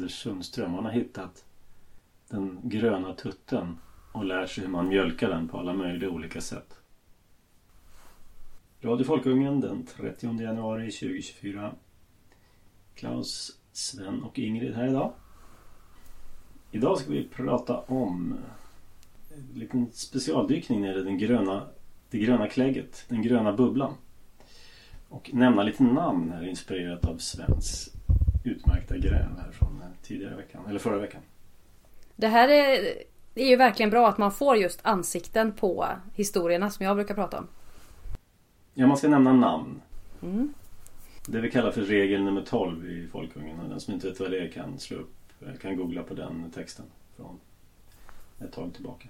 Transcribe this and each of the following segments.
Anders Sundström. Han har hittat den gröna tutten och lär sig hur man mjölkar den på alla möjliga olika sätt. Radio Folkungen den 30 januari 2024. Klaus, Sven och Ingrid här idag. Idag ska vi prata om en liten specialdykning nere i den gröna, det gröna klägget, den gröna bubblan. Och nämna lite namn här inspirerat av Svens utmärkta gräv här från tidigare veckan, eller förra veckan. Det här är, är ju verkligen bra att man får just ansikten på historierna som jag brukar prata om. Ja, man ska nämna namn. Mm. Det vi kallar för regel nummer 12 i Folkungen. Den som inte vet vad det är kan slå upp, kan googla på den texten från ett tag tillbaka.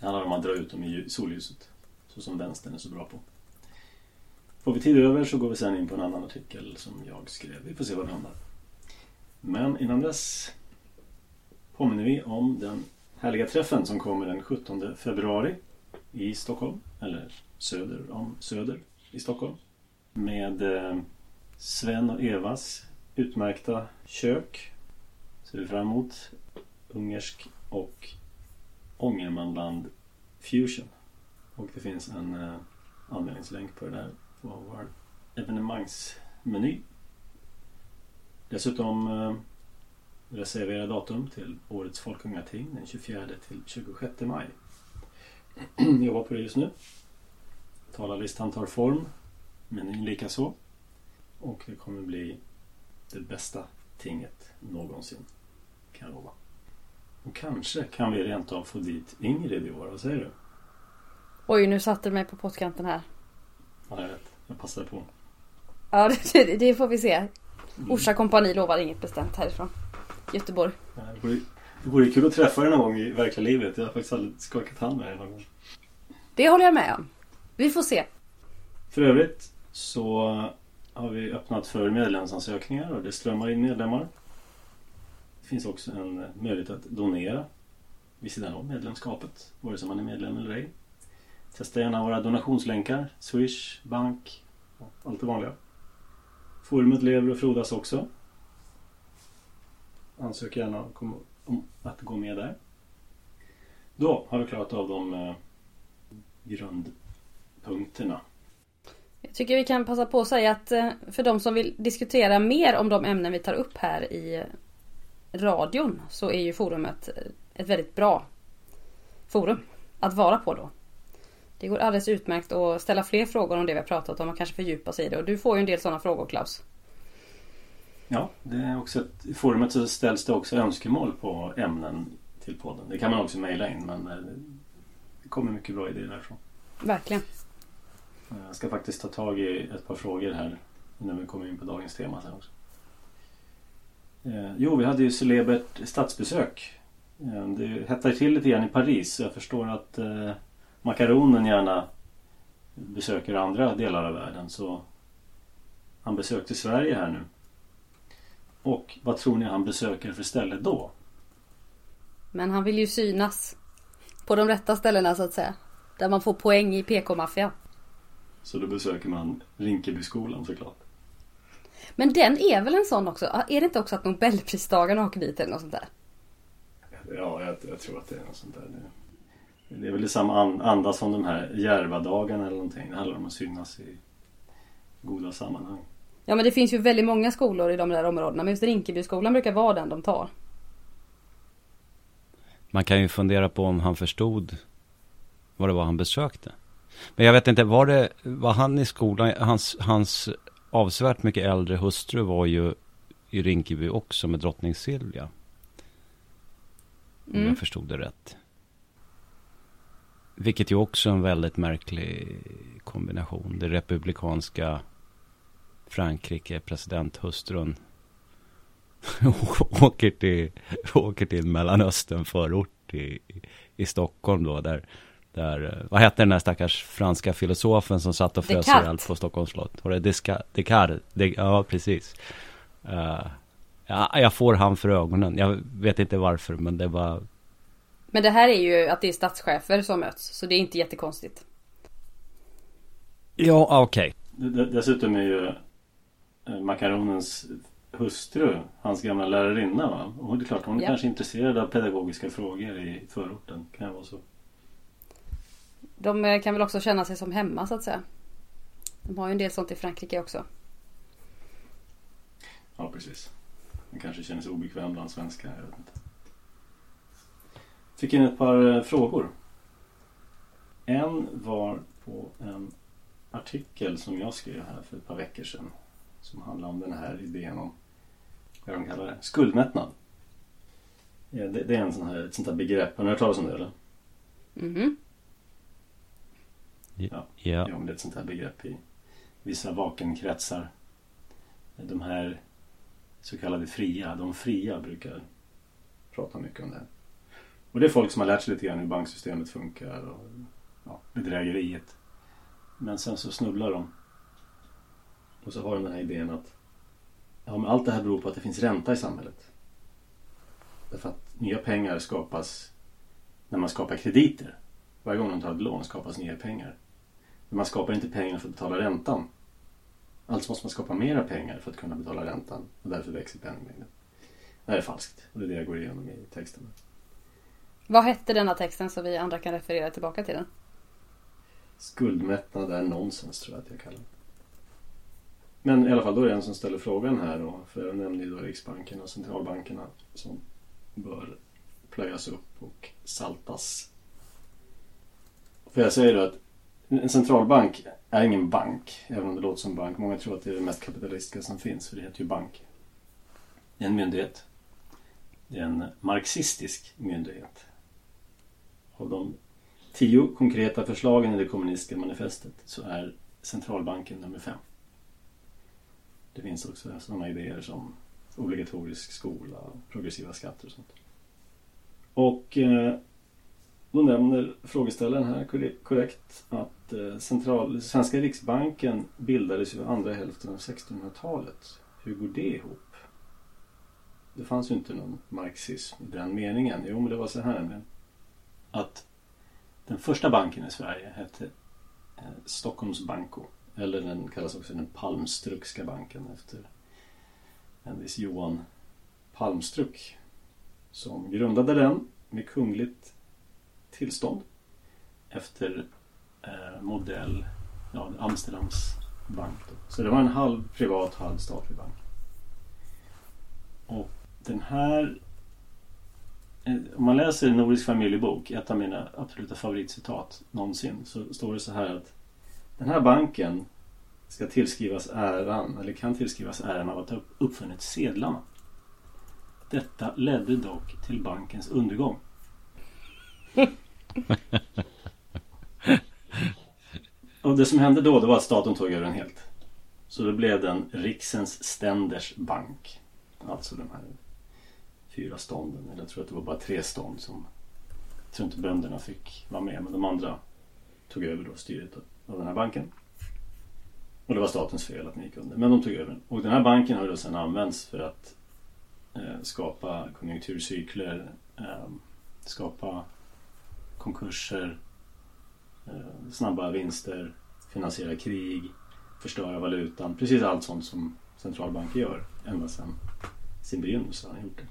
Det handlar om att dra ut dem i solljuset. Så som vänstern är så bra på. Får vi tid över så går vi sen in på en annan artikel som jag skrev. Vi får se vad det handlar. Men innan dess påminner vi om den härliga träffen som kommer den 17 februari i Stockholm. Eller söder om Söder i Stockholm. Med eh, Sven och Evas utmärkta kök. Ser vi fram emot. Ungersk och Ångermanland Fusion. Och det finns en eh, anmälningslänk på det där på vår evenemangsmeny. Dessutom eh, reservera datum till årets Folkungating den 24 till 26 maj. Jobbar på det just nu. Talarlistan tar form. Menyn likaså. Och det kommer bli det bästa tinget någonsin. Kan jag lova. Och kanske kan vi rent av få dit Ingrid i år. Vad säger du? Oj, nu satte du mig på pottkanten här. Ja, jag vet. Jag passade på. Ja, det, det får vi se. Mm. Orsa kompani lovar inget bestämt härifrån. Göteborg. Det, vore, det vore kul att träffa dig någon gång i verkliga livet. Jag har faktiskt aldrig skakat hand med dig någon gång. Det håller jag med om. Vi får se. För övrigt så har vi öppnat för medlemsansökningar och det strömmar in medlemmar. Det finns också en möjlighet att donera vid sidan om medlemskapet, vare sig man är medlem eller ej. Testa gärna våra donationslänkar, Swish, bank och allt det vanliga. Forumet lever och frodas också. Ansök gärna om att gå med där. Då har vi klarat av de eh, grundpunkterna. Jag tycker vi kan passa på att säga att eh, för de som vill diskutera mer om de ämnen vi tar upp här i eh, radion så är ju forumet ett väldigt bra forum att vara på då. Det går alldeles utmärkt att ställa fler frågor om det vi har pratat om och kanske fördjupa sig i det. Och du får ju en del sådana frågor Klaus. Ja, det är också ett, i forumet så ställs det också önskemål på ämnen till podden. Det kan man också mejla in men eh, det kommer mycket bra idéer därifrån. Verkligen. Jag ska faktiskt ta tag i ett par frågor här innan vi kommer in på dagens tema sen också. Eh, jo, vi hade ju celebert statsbesök. Eh, det hettar till lite grann i Paris. Jag förstår att eh, makaronen gärna besöker andra delar av världen. Så han besökte Sverige här nu. Och vad tror ni han besöker för ställe då? Men han vill ju synas. På de rätta ställena så att säga. Där man får poäng i PK-maffian. Så då besöker man Rinkebyskolan såklart. Men den är väl en sån också? Är det inte också att Nobelpristagarna åker dit eller något sånt där? Ja, jag, jag tror att det är något sånt där. Det, är väl i samma anda som de här Järvadagarna eller någonting. Det handlar om att synas i goda sammanhang. Ja men det finns ju väldigt många skolor i de där områdena. Men just Rinkebyskolan brukar vara den de tar. Man kan ju fundera på om han förstod vad det var han besökte. Men jag vet inte, var det, var han i skolan, hans, hans avsevärt mycket äldre hustru var ju i Rinkeby också med drottning Silvia. Om mm. jag förstod det rätt. Vilket ju också är en väldigt märklig kombination. Det republikanska Frankrike, presidenthustrun åker till, åker till Mellanöstern förort i, i Stockholm då. Där där, vad hette den där stackars franska filosofen som satt och frös ihjäl på Stockholms slott? Var det Descartes? Descartes? ja, precis. Uh, ja, jag får han för ögonen. Jag vet inte varför, men det var... Men det här är ju att det är statschefer som möts, så det är inte jättekonstigt. Ja, okej. Okay. Dessutom är ju eh, makaronens hustru, hans gamla lärarinna. Va? Och det är klart, hon är ja. kanske intresserad av pedagogiska frågor i förorten. Kan vara så. De eh, kan väl också känna sig som hemma så att säga. De har ju en del sånt i Frankrike också. Ja, precis. Man kanske känner sig obekväm bland svenskar. Jag vet inte. Fick in ett par eh, frågor. En var på en artikel som jag skrev här för ett par veckor sedan. Som handlar om den här idén om, vad de kallar det, skuldmättnad. Ja, det, det, är en sån här, ett sånt här begrepp. Har ni hört talas om det eller? Mhm. Ja, ja. ja det är ett sånt här begrepp i vissa vakenkretsar. De här så kallade fria, de fria brukar prata mycket om det här. Och det är folk som har lärt sig lite grann hur banksystemet funkar och ja, bedrägeriet. Men sen så snubblar de. Och så har de den här idén att ja, men allt det här beror på att det finns ränta i samhället. Därför att nya pengar skapas när man skapar krediter. Varje gång man tar ett lån skapas nya pengar. Men man skapar inte pengar för att betala räntan. Alltså måste man skapa mera pengar för att kunna betala räntan och därför växer penningmängden. Det här är falskt och det är det jag går igenom i texten. Vad hette denna texten så vi andra kan referera tillbaka till den? Skuldmättnad är nonsens tror jag att jag kallar det. Men i alla fall, då är det en som ställer frågan här då. För jag nämnde ju då Riksbanken och centralbankerna som bör plöjas upp och saltas. För jag säger då att en centralbank är ingen bank, även om det låter som bank. Många tror att det är det mest kapitalistiska som finns, för det heter ju bank. Det är en myndighet. Det är en marxistisk myndighet. Av de tio konkreta förslagen i det kommunistiska manifestet så är centralbanken nummer fem. Det finns också sådana idéer som obligatorisk skola, progressiva skatter och sånt. Och eh, då nämner frågeställaren här korrekt att eh, central, Svenska Riksbanken bildades ju andra hälften av 1600-talet. Hur går det ihop? Det fanns ju inte någon marxism i den meningen. Jo, men det var så här nämligen. Att den första banken i Sverige hette eh, Stockholms Banco. Eller den kallas också den Palmstruckska banken efter en viss Johan Palmstruck. Som grundade den med kungligt tillstånd efter eh, modell ja, Amsterdams bank. Då. Så det var en halv privat, halv statlig bank. Och den här om man läser Nordisk familjebok, ett av mina absoluta favoritcitat någonsin, så står det så här att den här banken ska tillskrivas äran, eller kan tillskrivas äran av att ha uppfunnit sedlarna. Detta ledde dock till bankens undergång. Och det som hände då, det var att staten tog över den helt. Så då blev den Riksens Ständers bank. Alltså de här fyra stånden. Eller jag tror att det var bara tre stånd som... Jag tror inte bönderna fick vara med, men de andra tog över då styret av den här banken. Och det var statens fel att den gick under. Men de tog över den. Och den här banken har då sedan använts för att eh, skapa konjunkturcykler, eh, skapa konkurser, eh, snabba vinster, finansiera krig, förstöra valutan. Precis allt sånt som centralbanker gör ända sedan sin begynnelse har han gjort det.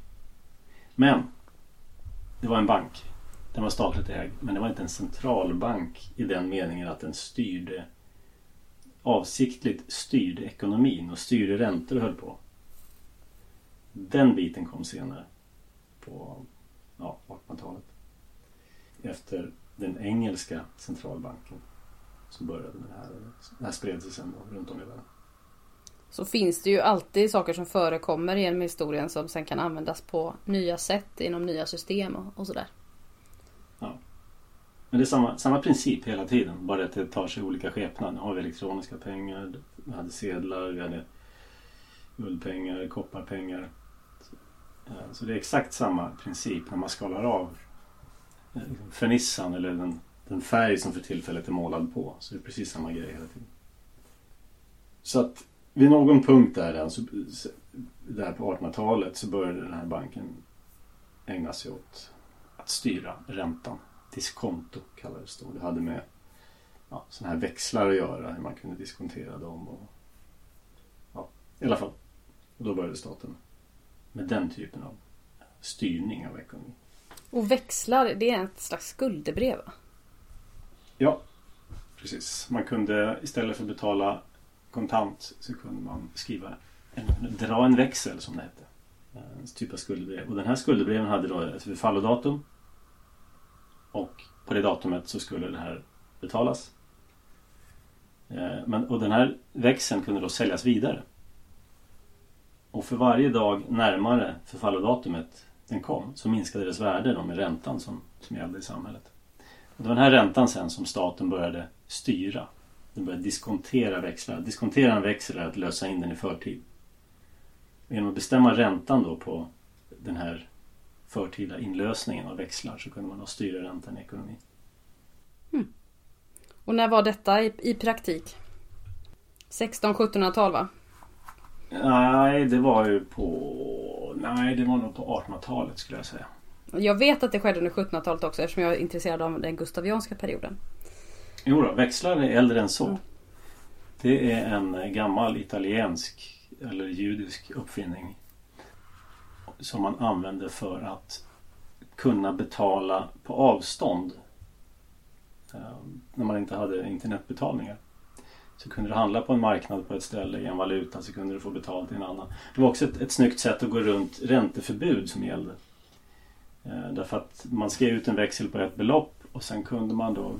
Men det var en bank. Den var statligt ägd men det var inte en centralbank i den meningen att den styrde avsiktligt styrde ekonomin och styrde räntor och höll på. Den biten kom senare på ja, 1800-talet efter den engelska centralbanken som började med det här. Det här spred sig sen runt om i världen. Så finns det ju alltid saker som förekommer genom historien som sen kan användas på nya sätt inom nya system och, och sådär. Ja. Men det är samma, samma princip hela tiden. Bara att det tar sig olika skepnad. Nu har vi elektroniska pengar, vi hade sedlar, vi hade guldpengar, kopparpengar. Så, så det är exakt samma princip när man skalar av eh, liksom fernissan eller den, den färg som för tillfället är målad på. Så det är precis samma grej hela tiden. Så att vid någon punkt där, alltså, där på 1800-talet så började den här banken ägna sig åt att styra räntan. Diskonto kallades det. Det hade med ja, sådana här växlar att göra, hur man kunde diskontera dem. Och, ja, I alla fall. Och då började staten med den typen av styrning av ekonomin. Och växlar, det är ett slags skuldebrev? Ja, precis. Man kunde istället för att betala kontant så kunde man skriva en, dra en växel som det hette. En typ av skuldebrev. Och den här skuldebreven hade då ett förfallodatum. Och på det datumet så skulle det här betalas. Eh, men, och den här växeln kunde då säljas vidare. Och för varje dag närmare förfallodatumet den kom så minskade dess värde då med räntan som, som gällde i samhället. Och det var den här räntan sen som staten började styra. Den började diskontera växlar. Diskontera en växel är att lösa in den i förtid. Genom att bestämma räntan då på den här förtida inlösningen av växlar så kunde man då styra räntan i ekonomin. Mm. Och när var detta i, i praktik? 16-1700-tal va? Nej, det var ju på... Nej, det var nog på 1800-talet skulle jag säga. Jag vet att det skedde under 1700-talet också eftersom jag är intresserad av den gustavianska perioden. Jo då, växlar är äldre än så. Mm. Det är en gammal italiensk eller judisk uppfinning som man använde för att kunna betala på avstånd ehm, när man inte hade internetbetalningar. Så kunde du handla på en marknad på ett ställe i en valuta så kunde du få betalt i en annan. Det var också ett, ett snyggt sätt att gå runt ränteförbud som gällde. Eh, därför att man skrev ut en växel på ett belopp och sen kunde man då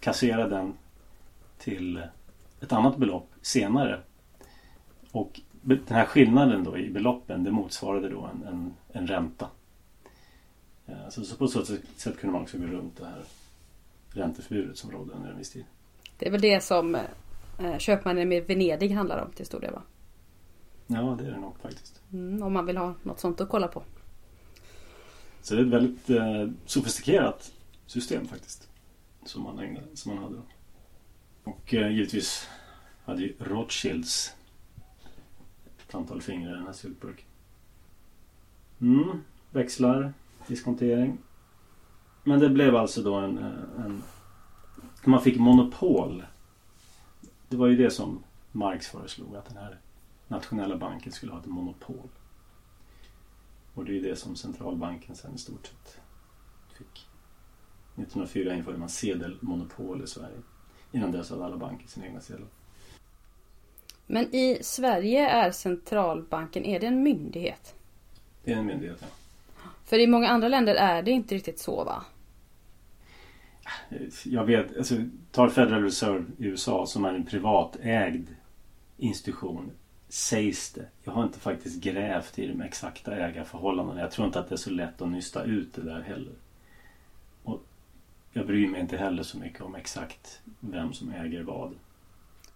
kassera den till ett annat belopp senare. Och den här skillnaden då i beloppen det motsvarade då en, en, en ränta. Eh, så, så på så sätt kunde man också gå runt det här ränteförbudet som rådde under en viss tid. Det är väl det som eh, Köpmannen med Venedig handlar om till stor del va? Ja det är det nog faktiskt. Mm, om man vill ha något sånt att kolla på. Så det är ett väldigt eh, sofistikerat system faktiskt. Som man, ägnade, som man hade. Då. Och eh, givetvis hade ju Rothschilds ett antal fingrar i den här syltburken. Mm, växlar, diskontering. Men det blev alltså då en, eh, en man fick monopol. Det var ju det som Marx föreslog att den här nationella banken skulle ha ett monopol. Och det är ju det som centralbanken sen i stort sett fick. 1904 införde man sedelmonopol i Sverige. Innan dess hade alla banker sina egna sedlar. Men i Sverige är centralbanken, är det en myndighet? Det är en myndighet, ja. För i många andra länder är det inte riktigt så va? Jag vet, alltså tar Federal Reserve i USA som är en privatägd institution. Sägs det. Jag har inte faktiskt grävt i de exakta ägarförhållandena. Jag tror inte att det är så lätt att nysta ut det där heller. Jag bryr mig inte heller så mycket om exakt vem som äger vad.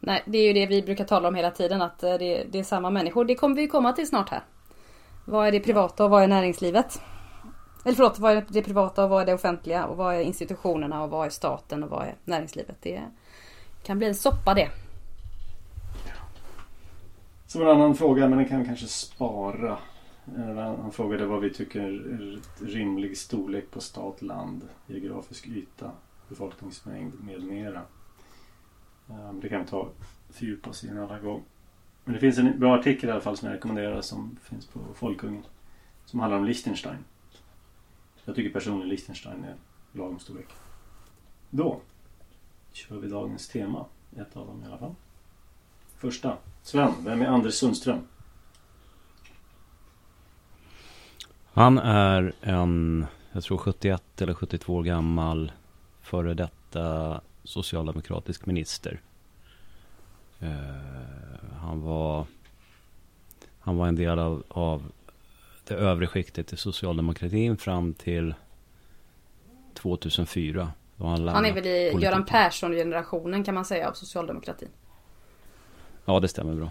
Nej, det är ju det vi brukar tala om hela tiden att eh, det, det är samma människor. Det kommer vi komma till snart här. Vad är det privata och vad är näringslivet? Eller förlåt, vad är det privata och vad är det offentliga? Och vad är institutionerna och vad är staten och vad är näringslivet? Det kan bli en soppa det. Så en annan fråga, men den kan vi kanske spara. Eh, han frågade vad vi tycker är rimlig storlek på stat, land, geografisk yta, befolkningsmängd med mera. Eh, det kan vi ta fördjupa oss i en annan gång. Men det finns en bra artikel i alla fall som jag rekommenderar som finns på Folkungen. Som handlar om Liechtenstein. Jag tycker personligen Liechtenstein är lagom storlek. Då kör vi dagens tema. Ett av dem i alla fall. Första. Sven, vem är Anders Sundström? Han är en, jag tror 71 eller 72 år gammal före detta socialdemokratisk minister. Uh, han var han var en del av, av det övre skiktet i socialdemokratin fram till 2004. Han, han, är väl i politiken. Göran Persson-generationen kan man säga av socialdemokratin. Ja, det stämmer bra.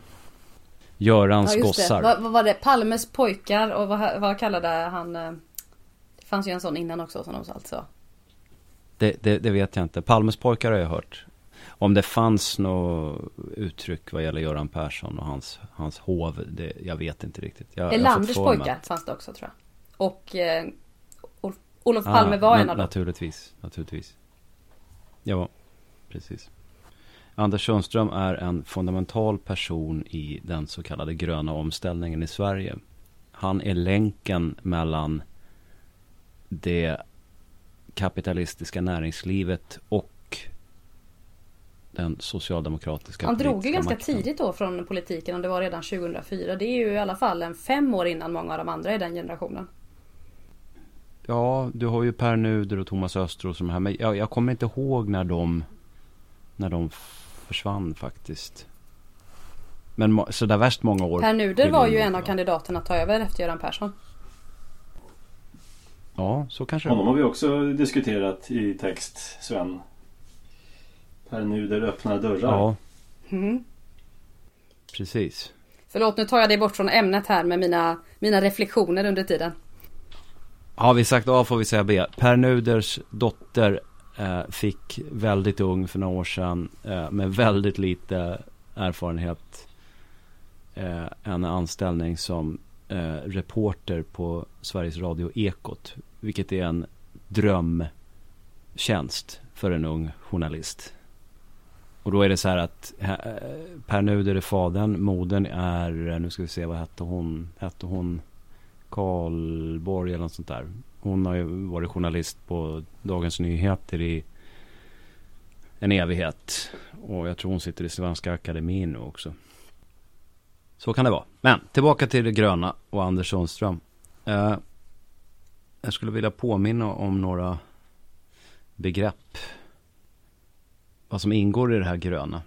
Görans ja, gossar. Vad, vad, var det? Palmes pojkar och vad, vad kallade han? Eh, det fanns ju en sån innan också som de alltså. Det, det, det, vet jag inte. Palmes pojkar har jag hört. Om det fanns något uttryck vad gäller Göran Persson och hans, hans hov, det, jag vet inte riktigt. Jag, Elanders pojkar att... fanns det också tror jag. Och eh, Olof Palme ah, var en av dem. Naturligtvis, naturligtvis. Ja, precis. Anders Sundström är en fundamental person i den så kallade gröna omställningen i Sverige. Han är länken mellan det kapitalistiska näringslivet och den socialdemokratiska Han drog ju ganska makten. tidigt då från politiken och det var redan 2004. Det är ju i alla fall en fem år innan många av de andra i den generationen. Ja, du har ju Per Nuder och Thomas Östros som här. Men jag, jag kommer inte ihåg när de, när de försvann faktiskt. Men så där värst många år. Per Nuder var ju en av kandidaterna att ta över efter Göran Persson. Ja, så kanske Honom har vi också diskuterat i text, Sven. Per Nuder öppnar dörrar. Ja. Mm. Precis. Förlåt, nu tar jag dig bort från ämnet här med mina, mina reflektioner under tiden. Har vi sagt A får vi säga B. Per Nuders dotter Eh, fick väldigt ung för några år sedan eh, med väldigt lite erfarenhet eh, en anställning som eh, reporter på Sveriges Radio Ekot. Vilket är en drömtjänst för en ung journalist. Och då är det så här att eh, Per Nuder är fadern, modern är, nu ska vi se vad hette hon, hette hon Karlborg eller något sånt där. Hon har ju varit journalist på Dagens Nyheter i en evighet. Och jag tror hon sitter i Svenska Akademin nu också. Så kan det vara. Men tillbaka till det gröna och Anders Sundström. Eh, jag skulle vilja påminna om några begrepp. Vad som ingår i det här gröna.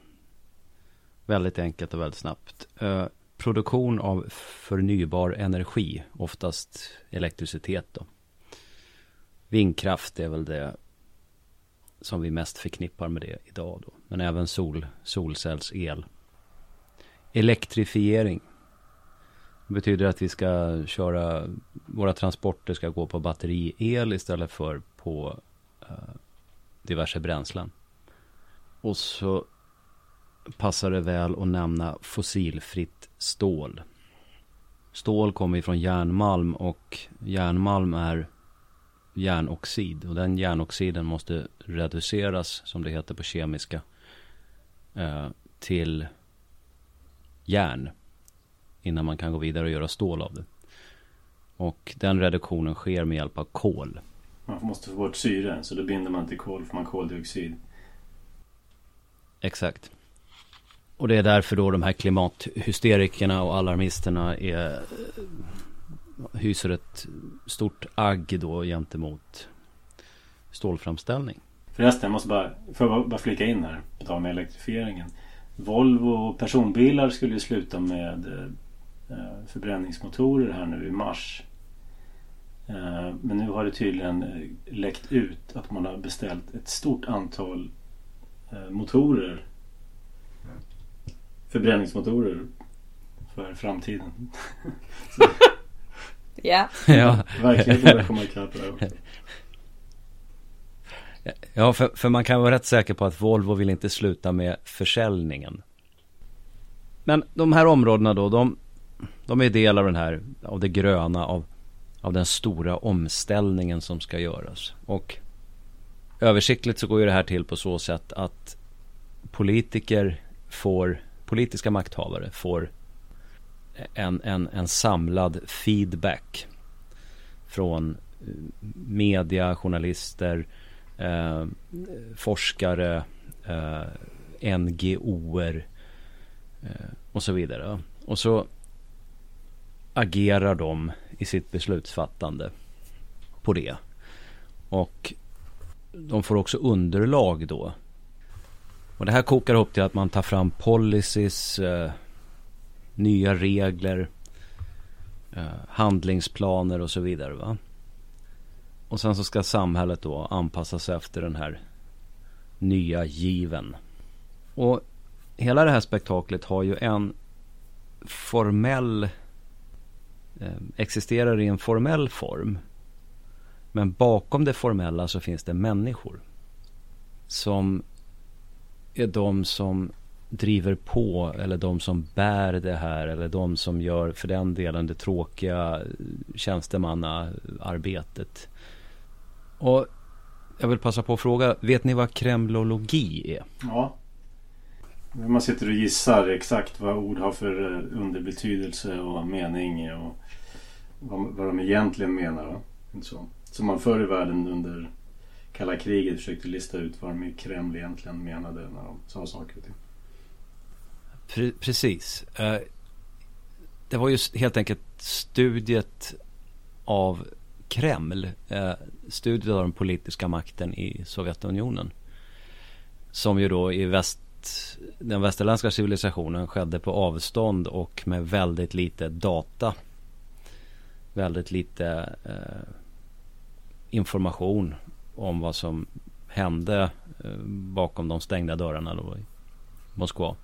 Väldigt enkelt och väldigt snabbt. Eh, produktion av förnybar energi, oftast elektricitet då. Vindkraft är väl det som vi mest förknippar med det idag då. Men även sol, solcellsel. Elektrifiering. Det betyder att vi ska köra, våra transporter ska gå på batteriel istället för på eh, diverse bränslen. Och så passar det väl att nämna fossilfritt stål. Stål kommer ifrån järnmalm och järnmalm är järnoxid. Och den järnoxiden måste reduceras, som det heter på kemiska, eh, till järn. Innan man kan gå vidare och göra stål av det. Och den reduktionen sker med hjälp av kol. Man måste få bort syre, så då binder man till kol, får man koldioxid. Exakt. Och det är därför då de här klimathysterikerna och alarmisterna är, hyser ett stort agg då gentemot stålframställning. Förresten, jag måste bara, får jag bara flika in här på tal med elektrifieringen. Volvo personbilar skulle ju sluta med eh, förbränningsmotorer här nu i mars. Eh, men nu har det tydligen eh, läckt ut att man har beställt ett stort antal motorer förbränningsmotorer för framtiden. ja. ja. Verkligheten. Ja, för, för man kan vara rätt säker på att Volvo vill inte sluta med försäljningen. Men de här områdena då, de, de är del av den här, av det gröna, av, av den stora omställningen som ska göras. Och översiktligt så går ju det här till på så sätt att politiker får politiska makthavare får en, en, en samlad feedback från eh, media, journalister, eh, forskare, eh, NGOer eh, och så vidare. Och så agerar de i sitt beslutsfattande på det. Och de får också underlag då och det här kokar ihop till att man tar fram policies, eh, nya regler, eh, handlingsplaner och så vidare. Va? Och sen så ska samhället då anpassas efter den här nya given. Och hela det här spektaklet har ju en formell eh, existerar i en formell form. Men bakom det formella så finns det människor. Som är de som driver på eller de som bär det här eller de som gör för den delen det tråkiga tjänstemannaarbetet. Och jag vill passa på att fråga, vet ni vad kremlologi är? Ja. När Man sitter och gissar exakt vad ord har för eh, underbetydelse och mening och vad, de egentligen menar. Så. Som man förr i världen under kalla kriget försökte lista ut vad de i Kreml egentligen menade när de sa saker och ting. Precis. Eh, det var ju helt enkelt studiet av Kreml, eh, studiet av den politiska makten i Sovjetunionen. Som ju då i väst, den västerländska civilisationen skedde på avstånd och med väldigt lite data. Väldigt lite eh, information om vad som hände eh, bakom de stängda dörrarna då i Moskva.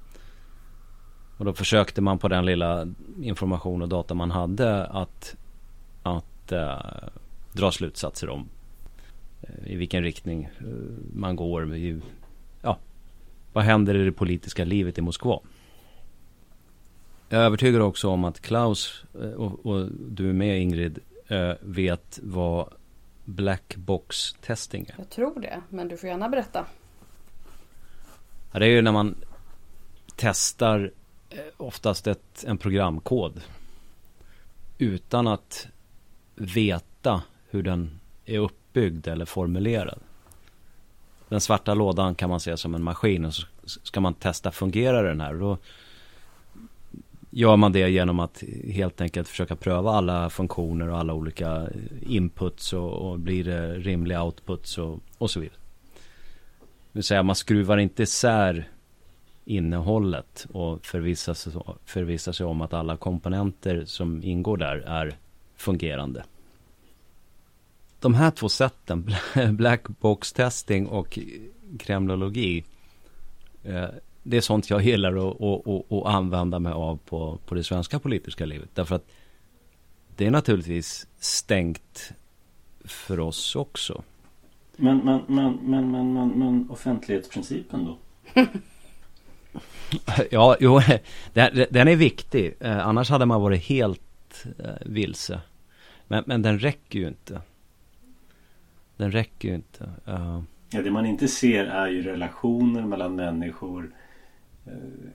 Och då försökte man på den lilla information och data man hade att, att äh, dra slutsatser om äh, i vilken riktning äh, man går. I, ja, vad händer i det politiska livet i Moskva? Jag är övertygad också om att Klaus och, och du är med Ingrid vet vad black box testing är. Jag tror det, men du får gärna berätta. Ja, det är ju när man testar Eh, Eh, oftast ett, en programkod. Utan att veta hur den är uppbyggd eller formulerad. Den svarta lådan kan man se som en maskin och så ska man testa fungerar den här. Då gör man det genom att helt enkelt försöka pröva alla funktioner och alla olika inputs och, och blir det rimliga outputs och, och så vidare. Det vill säga man skruvar inte isär innehållet och förvissa sig, förvissa sig om att alla komponenter som ingår där är fungerande. De här två sätten, black box testing och kremlologi, eh, det är sånt jag gillar att, att, att, att använda mig av på, på det svenska politiska livet. Därför att det är naturligtvis stängt för oss också. Men, men, men, men, men, men, men offentlighetsprincipen då? Ja, jo, den är viktig. Eh, annars hade man varit helt eh, vilse. Men, men den räcker ju inte. Den räcker ju inte. Uh... Ja, det man inte ser är ju relationer mellan människor.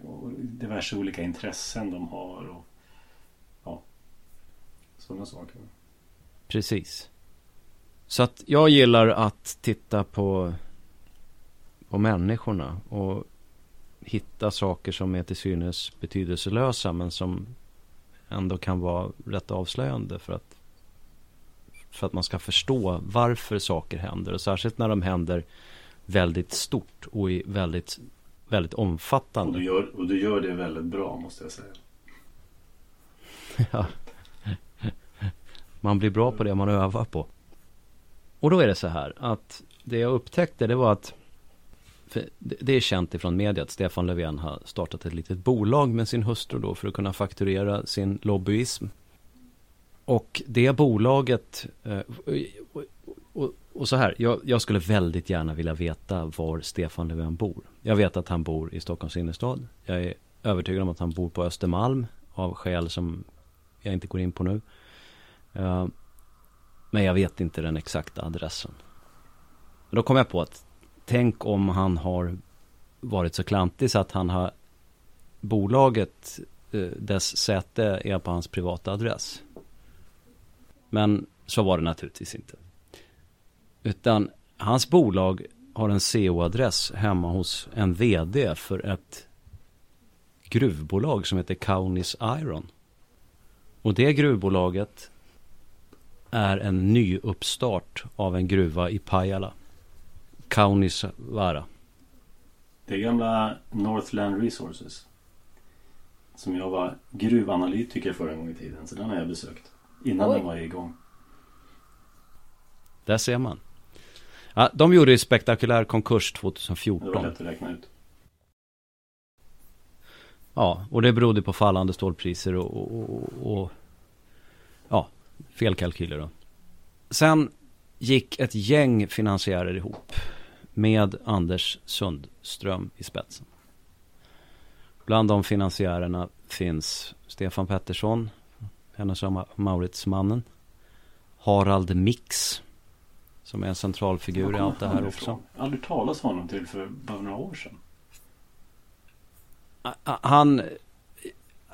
Och diverse olika intressen de har. Och, ja, sådana saker. Precis. Så att jag gillar att titta på, på människorna. Och hitta saker som är till synes betydelselösa men som ändå kan vara rätt avslöjande för att för att man ska förstå varför saker händer och särskilt när de händer väldigt stort och i väldigt väldigt omfattande. Och du gör, och du gör det väldigt bra måste jag säga. ja. Man blir bra på det man övar på. Och då är det så här att det jag upptäckte det var att det är känt ifrån media att Stefan Löfven har startat ett litet bolag med sin hustru då för att kunna fakturera sin lobbyism. Och det bolaget, eh, och, så här, jag, jag, skulle väldigt gärna vilja veta var Stefan Löfven bor. Jag vet att han bor i Stockholms innerstad. Jag är övertygad om att han bor på Östermalm av skäl som jag inte går in på nu. Eh, men jag vet inte den exakta adressen. Då kom jag på att tänk om han har varit så klantig så att han har bolaget, eh, dess säte är på hans privata adress. Men så var det naturligtvis inte. Utan hans bolag har en CO-adress hemma hos en vd för ett gruvbolag som heter Kaunis Iron. Och det gruvbolaget är en ny uppstart av en gruva i Pajala. Kaunisvaara. Det är gamla Northland Resources. Som jag var gruvanalytiker för en gång i tiden. Så den har jag besökt. Innan Oj. den var igång. Där ser man. Ja, de gjorde ju spektakulär konkurs 2014. Det var lätt att räkna ut. Ja, och det berodde på fallande stålpriser och, och, och, och ja, felkalkyler då. Sen gick ett gäng finansiärer ihop med Anders Sundström i spetsen. Bland de finansiärerna finns Stefan Pettersson, hennes Mauritsmannen, Harald Mix, som är en centralfigur i allt det här också. Jag aldrig talat om honom till för bara några år sedan. han,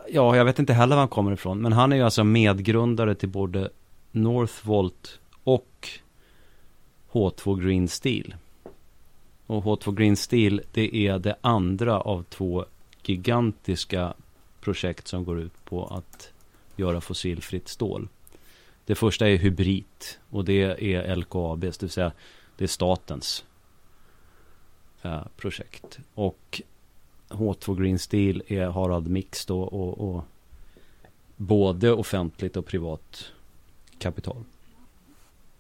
ja jag vet inte heller var han kommer ifrån, men han är ju alltså medgrundare till både Northvolt och H2 Green Steel. Och H2 Green Steel det är det andra av två gigantiska projekt som går ut på att göra fossilfritt stål. Det första är hybrid och det är LKABs, det vill säga det är statens eh, projekt. Och H2 Green Steel är Harald Mix då och, och både offentligt och privat kapital.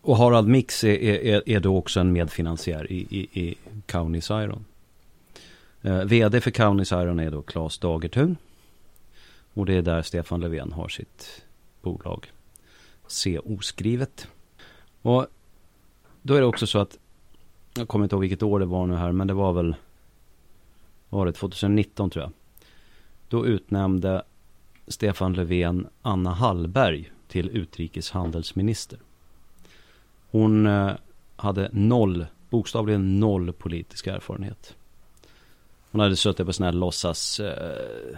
Och Harald Mix är, är, är då också en medfinansiär i, i, i Kaunis Iron. Eh, vd för Kaunis Iron är då Claes Dagertun. Och det är där Stefan Löfven har sitt bolag. CO skrivet. Och då är det också så att jag kommer inte ihåg vilket år det var nu här men det var väl var det 2019 tror jag. Då utnämnde Stefan Löfven Anna Hallberg till utrikeshandelsminister. Hon eh, hade noll, bokstavligen noll politisk erfarenhet. Hon hade suttit på sådana här låtsas eh,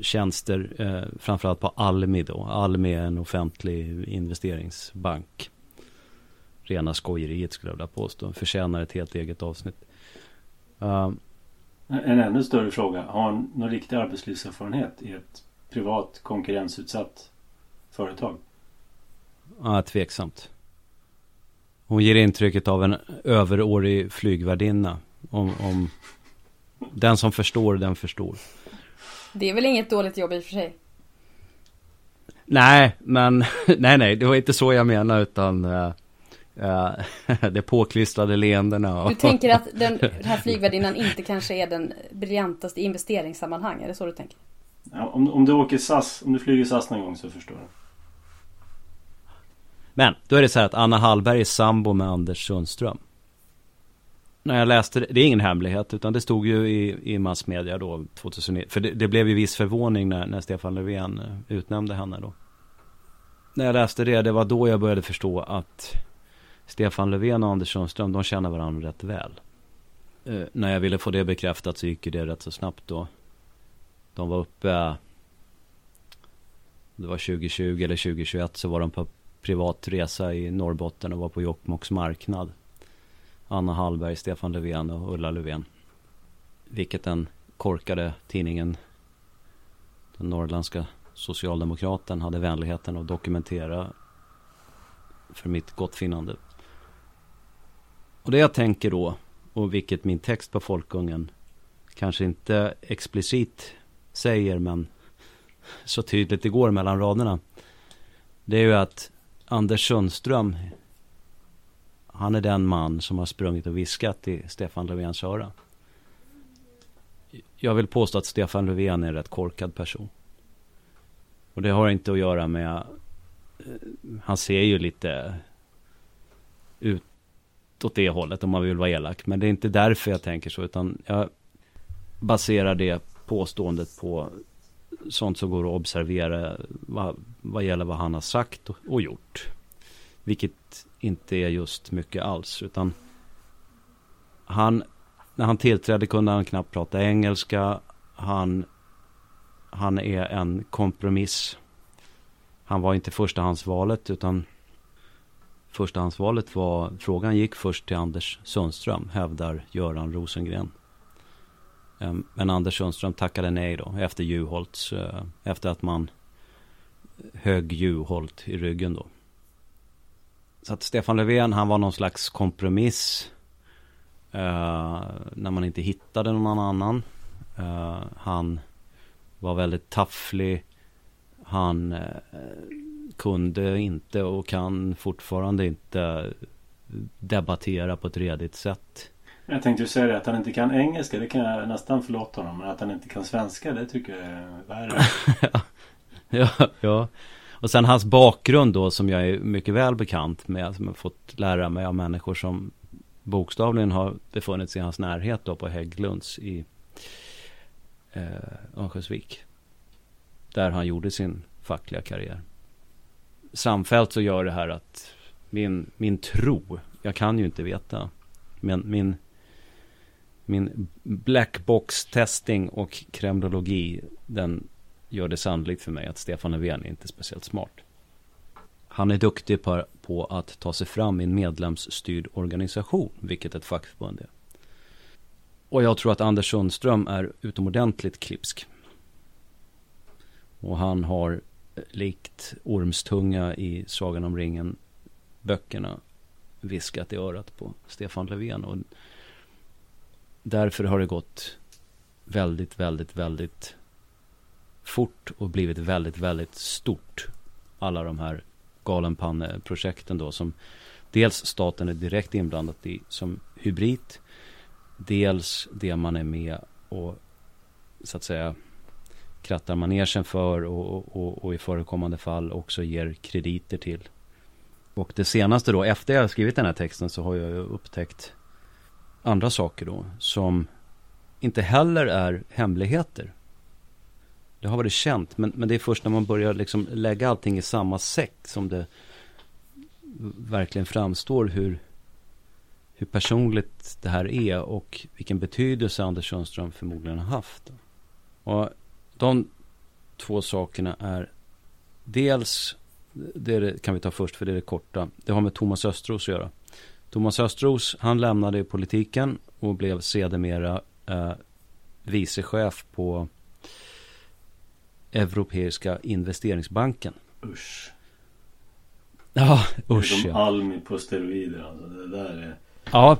tjänster, eh, framförallt på Almi då. Almi är en offentlig investeringsbank. Rena skojeriet skulle jag vilja påstå. Förtjänar ett helt eget avsnitt. Uh, en ännu större fråga. Har hon någon riktig arbetslivserfarenhet i ett privat konkurrensutsatt företag? Ja, tveksamt. Hon ger intrycket av en överårig flygvärdinna. Om, om den som förstår, den förstår. Det är väl inget dåligt jobb i och för sig? Nej, men nej, nej, det var inte så jag menar utan uh, uh, det påklistrade leendena. Och... Du tänker att den, den här flygvärdinnan inte kanske är den briljantaste i investeringssammanhang? Är det så du tänker? Ja, om, om du åker SAS, om du flyger SAS någon gång så förstår du. Men då är det så här att Anna Hallberg är sambo med Anders Sundström. När jag läste det, det är ingen hemlighet utan det stod ju i, i massmedia då 2009. För det, det blev ju viss förvåning när, när Stefan Löfven eh, utnämnde henne då. När jag läste det, det var då jag började förstå att Stefan Löfven och Anders Sundström, de känner varandra rätt väl. Eh, när jag ville få det bekräftat så gick det rätt så snabbt då. De var uppe, eh, det var 2020 eller 2021 så var de på privat resa i Norrbotten och var på Jokkmokks marknad. Anna Hallberg, Stefan Löfven och Ulla Löfven. Vilket den korkade tidningen, den norrländska socialdemokraten, hade vänligheten att dokumentera för mitt gottfinnande. Och det jag tänker då, och vilket min text på Folkungen kanske inte explicit säger, men så tydligt det går mellan raderna. Det är ju att Anders Sundström han är den man som har sprungit och viskat i Stefan Löfvens öra. Jag vill påstå att Stefan Löfven är en rätt korkad person. Och det har inte att göra med... Eh, han ser ju lite ut åt det hållet om man vill vara elak. Men det är inte därför jag tänker så. Utan jag baserar det påståendet på sånt som går att observera vad, vad gäller vad han har sagt och, och gjort. Vilket inte är just mycket alls. Utan han, när han tillträdde kunde han knappt prata engelska. Han, han är en kompromiss. Han var inte förstahandsvalet utan förstahandsvalet var, frågan gick först till Anders Sundström, hävdar Göran Rosengren. Ehm, men Anders Sundström tackade nej då efter Juholts, eh, efter att man högg Juholt i ryggen då. Så att Stefan Löfven, han var någon slags kompromiss. Eh, när man inte hittade någon annan. Eh, han var väldigt tafflig. Han kunde inte och kan fortfarande inte debattera på ett redigt sätt. Jag tänkte ju säga det, att han inte kan engelska, det kan jag nästan förlåta honom. Men att han inte kan svenska, det tycker jag är värre. ja, ja. Och sen hans bakgrund då som jag är mycket väl bekant med. Som jag fått lära mig av människor som bokstavligen har befunnit sig i hans närhet då på Hägglunds i eh, Örnsköldsvik. Där han gjorde sin fackliga karriär. Samfällt så gör det här att min, min tro, jag kan ju inte veta, men min min blackbox-testing och kremlologi, den gör det sannolikt för mig att Stefan Löfven är inte speciellt smart. Han är duktig på, på att ta sig fram i en medlemsstyrd organisation, vilket ett fackförbund är. Och jag tror att Anders Sundström är utomordentligt klipsk. Och han har eh, likt Ormstunga i Sagan om ringen böckerna viskat i örat på Stefan Löfven. Och därför har det gått väldigt, väldigt, väldigt fort och blivit väldigt, väldigt stort. Alla de här galenpanneprojekten då som dels staten är direkt inblandad i som hybrid. Dels det man är med och så att säga krattar manegen för och, och, och, i förekommande fall också ger krediter till. Och det senaste då, efter jag skrivit den här texten så har jag upptäckt andra saker då som inte heller är hemligheter. Det har varit känt, men, men det är först när man börjar liksom lägga allting i samma säck som det verkligen framstår hur, hur personligt det här är och vilken betydelse Anders Sundström förmodligen har haft. Och de två sakerna är dels, det kan vi ta först för det är det korta, det har med Thomas Östros att göra. Thomas Östros, han lämnade politiken och blev sedermera eh, vicechef på Europeiska investeringsbanken. Usch. Ja, usch Som ja. Almi på steroider alltså. Det där är... Ja.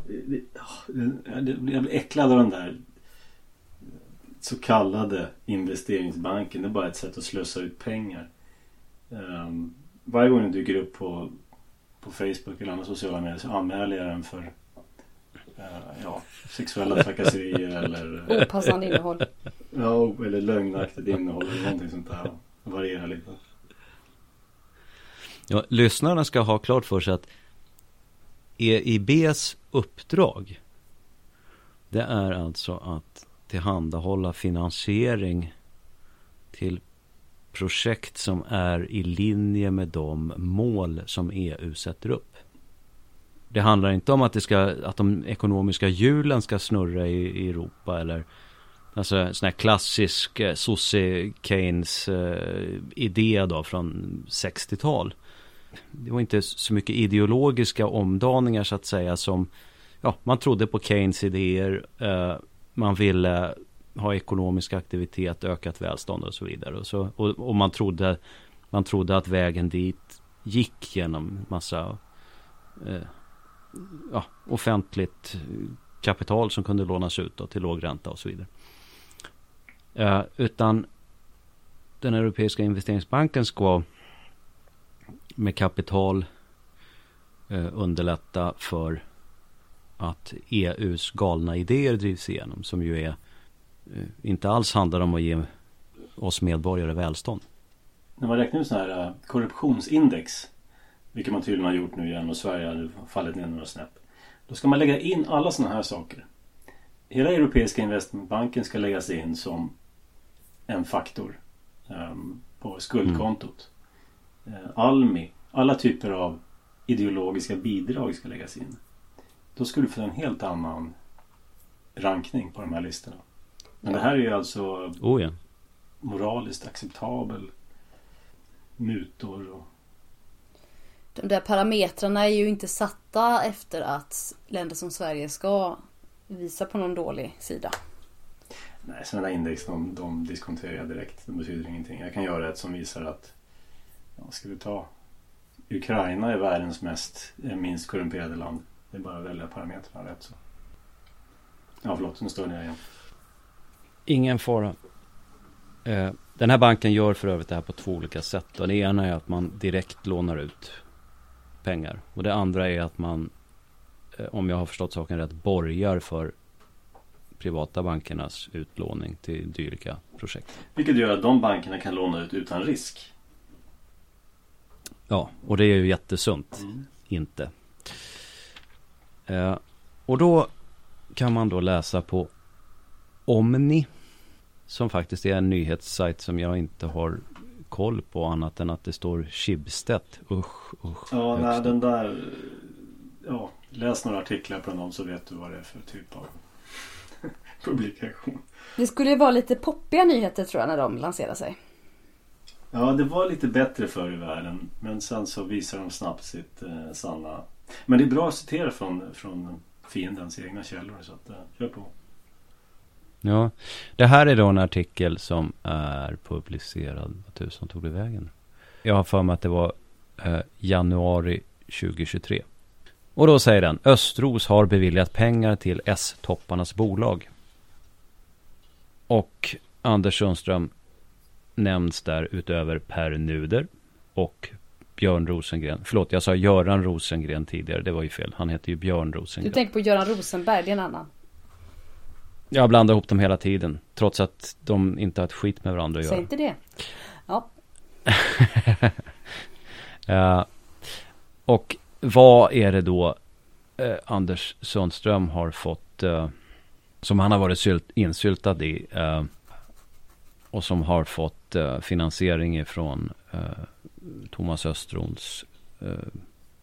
Jag blir äcklad av den där så kallade investeringsbanken. Det är bara ett sätt att slösa ut pengar. Um, varje gång den dyker upp på, på Facebook eller andra sociala medier så anmäler jag den för uh, ja, sexuella trakasserier eller Opassande innehåll. Ja, eller lögnaktigt innehåll eller någonting sånt där. Det varierar lite. Ja, lyssnarna ska ha klart för sig att EIBs uppdrag det är alltså att tillhandahålla finansiering till projekt som är i linje med de mål som EU sätter upp. Det handlar inte om att, det ska, att de ekonomiska hjulen ska snurra i, i Europa eller Alltså en sån här klassisk eh, sosse Keynes eh, idé då från 60-tal. Det var inte så mycket ideologiska omdaningar så att säga som Ja, man trodde på Keynes idéer. Eh, man ville ha ekonomisk aktivitet, ökat välstånd och så vidare. Och, så, och, och, man, trodde, man trodde att vägen dit gick genom massa eh, ja, offentligt kapital som kunde lånas ut då, till låg ränta och så vidare. Eh, utan den Europeiska investeringsbanken ska med kapital eh, underlätta för att EUs galna idéer drivs igenom. Som ju är eh, Eh, inte alls handlar om att ge oss medborgare välstånd. När man räknar ut sådana här eh, korruptionsindex. Vilket man tydligen har gjort nu igen och Sverige har fallit ner några snäpp. Då ska man lägga in alla sådana här saker. Hela Europeiska investmentbanken ska läggas in som en faktor um, på skuldkontot. Mm. Uh, Almi, alla typer av ideologiska bidrag ska läggas in. Då skulle du få en helt annan rankning på de här listorna. Men det här är ju alltså oh ja. moraliskt acceptabel mutor och de där parametrarna är ju inte satta efter att länder som Sverige ska visa på någon dålig sida. Nej, sådana index de, de diskonterar jag direkt. De betyder ingenting. Jag kan göra ett som visar att, ja, ska vi ta Ukraina är världens mest, minst korrumperade land. Det är bara att välja parametrarna rätt så. Ja, förlåt, nu står jag igen. Ingen fara. Eh, den här banken gör för övrigt det här på två olika sätt. Och det ena är att man direkt lånar ut pengar. Och det andra är att man, eh, om jag har förstått saken rätt, borgar för privata bankernas utlåning till dylika projekt. Vilket gör att de bankerna kan låna ut utan risk. Ja, och det är ju jättesunt. Mm. Inte. Eh, och då kan man då läsa på Omni. Som faktiskt är en nyhetssajt som jag inte har koll på annat än att det står Schibsted. Usch, usch. Ja, nej, den där. Ja, läs några artiklar på dem så vet du vad det är för typ av publikation. Det skulle ju vara lite poppiga nyheter tror jag när de lanserar sig. Ja, det var lite bättre förr i världen. Men sen så visar de snabbt sitt eh, sanna. Men det är bra att citera från, från fiendens egna källor. Så att, eh, kör på. Ja, det här är då en artikel som är publicerad. Vad tusan tog det vägen? Jag har för mig att det var eh, januari 2023. Och då säger den Östros har beviljat pengar till S-topparnas bolag. Och Anders Sundström nämns där utöver Per Nuder och Björn Rosengren. Förlåt, jag sa Göran Rosengren tidigare. Det var ju fel. Han heter ju Björn Rosengren. Du tänker på Göran Rosenberg, det är en annan. Jag blandar ihop dem hela tiden. Trots att de inte har ett skit med varandra att Säg göra. inte det. Ja. uh, och vad är det då uh, Anders Sundström har fått uh, som han har varit sylt, insyltad i och som har fått finansiering ifrån Thomas Östrons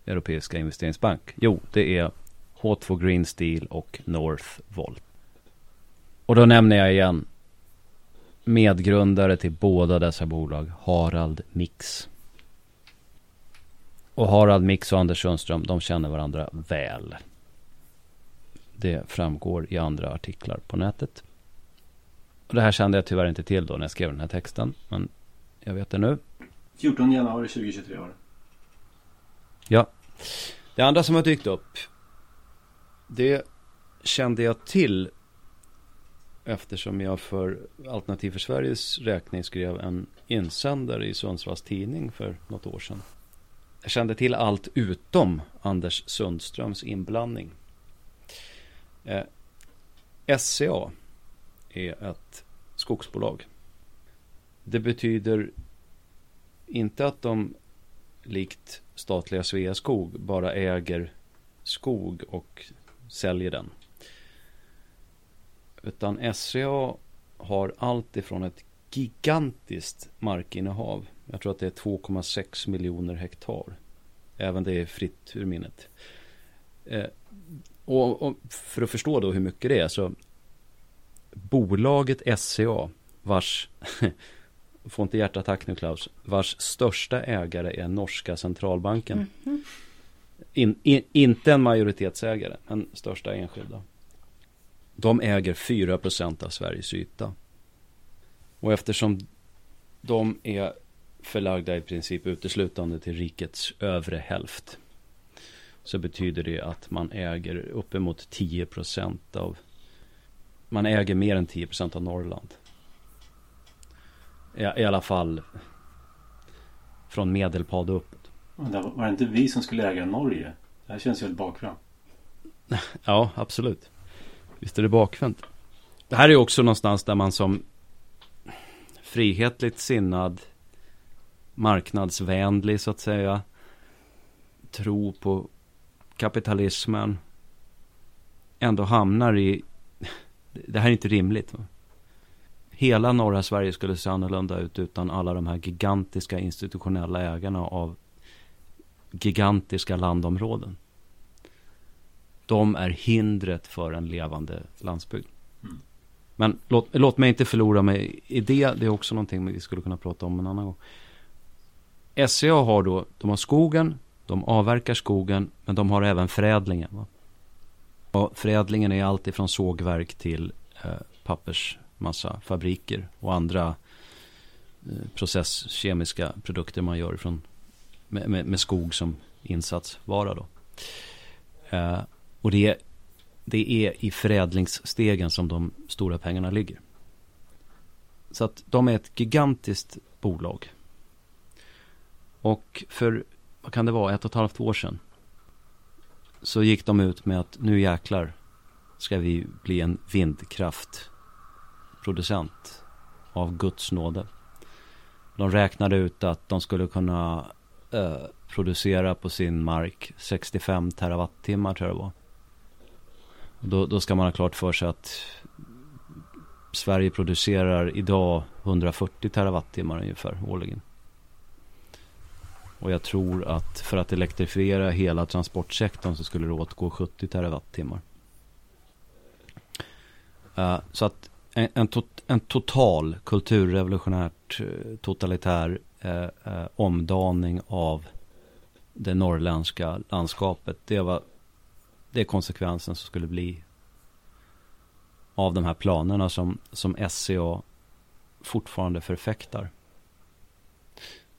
Europeiska investeringsbank? Jo, det är H2 Green Steel och Northvolt. Och då nämner jag igen medgrundare till båda dessa bolag, Harald Mix. Och Harald Mix och Anders Sundström, de känner varandra väl. Det framgår i andra artiklar på nätet. Och det här kände jag tyvärr inte till då när jag skrev den här texten. Men jag vet det nu. 14 januari 2023 var det. Ja. Det andra som har dykt upp. Det kände jag till eftersom jag för Alternativ för Sveriges räkning skrev en insändare i Sundsvalls tidning för något år sedan. Jag kände till allt utom Anders Sundströms inblandning. Eh, SCA är ett skogsbolag. Det betyder inte att de likt statliga Sveaskog bara äger skog och säljer den. Utan SCA har allt ifrån ett gigantiskt markinnehav. Jag tror att det är 2,6 miljoner hektar. Även det är fritt ur minnet. Eh, och, och, för att förstå då hur mycket det är så bolaget SCA vars Får inte hjärtattack nu Klaus. Vars största ägare är norska centralbanken. Mm -hmm. in, in, inte en majoritetsägare, men största enskilda. De äger 4% av Sveriges yta. Och eftersom de är förlagda i princip uteslutande till rikets övre hälft. Så betyder det att man äger uppemot 10% av man äger mer än 10% av Norrland. I, I, alla fall från Medelpad uppåt. Var det inte vi som skulle äga Norge? Det här känns ju helt bakvänt. ja, absolut. Visst är det bakvänt. Det här är också någonstans där man som frihetligt sinnad marknadsvänlig så att säga tro på kapitalismen ändå hamnar i det här är inte rimligt. Va? Hela norra Sverige skulle se annorlunda ut utan alla de här gigantiska institutionella ägarna av gigantiska landområden de är hindret för en levande landsbygd. Mm. Men låt, låt mig inte förlora mig i det. Det är också någonting vi skulle kunna prata om en annan gång. SCA har då, de har skogen, de avverkar skogen, men de har även förädlingen. Va? Och förädlingen är allt ifrån sågverk till eh, pappersmassafabriker och andra eh, processkemiska produkter man gör från, med, med, med skog som insatsvara. Då. Eh, och det är, det är i förädlingsstegen som de stora pengarna ligger. Så att de är ett gigantiskt bolag. Och för, vad kan det vara, ett och ett halvt år sedan. Så gick de ut med att nu jäklar ska vi bli en vindkraftproducent av Guds nåde. De räknade ut att de skulle kunna eh, producera på sin mark 65 terawattimmar tror jag det var. Då, då ska man ha klart för sig att Sverige producerar idag 140 terawattimmar ungefär årligen. Och jag tror att för att elektrifiera hela transportsektorn så skulle det åtgå 70 terawattimmar. Uh, så att en, en, tot, en, total kulturrevolutionärt uh, totalitär uh, omdaning av det norrländska landskapet. Det var det är konsekvensen som skulle bli av de här planerna som, som SCA fortfarande förfäktar.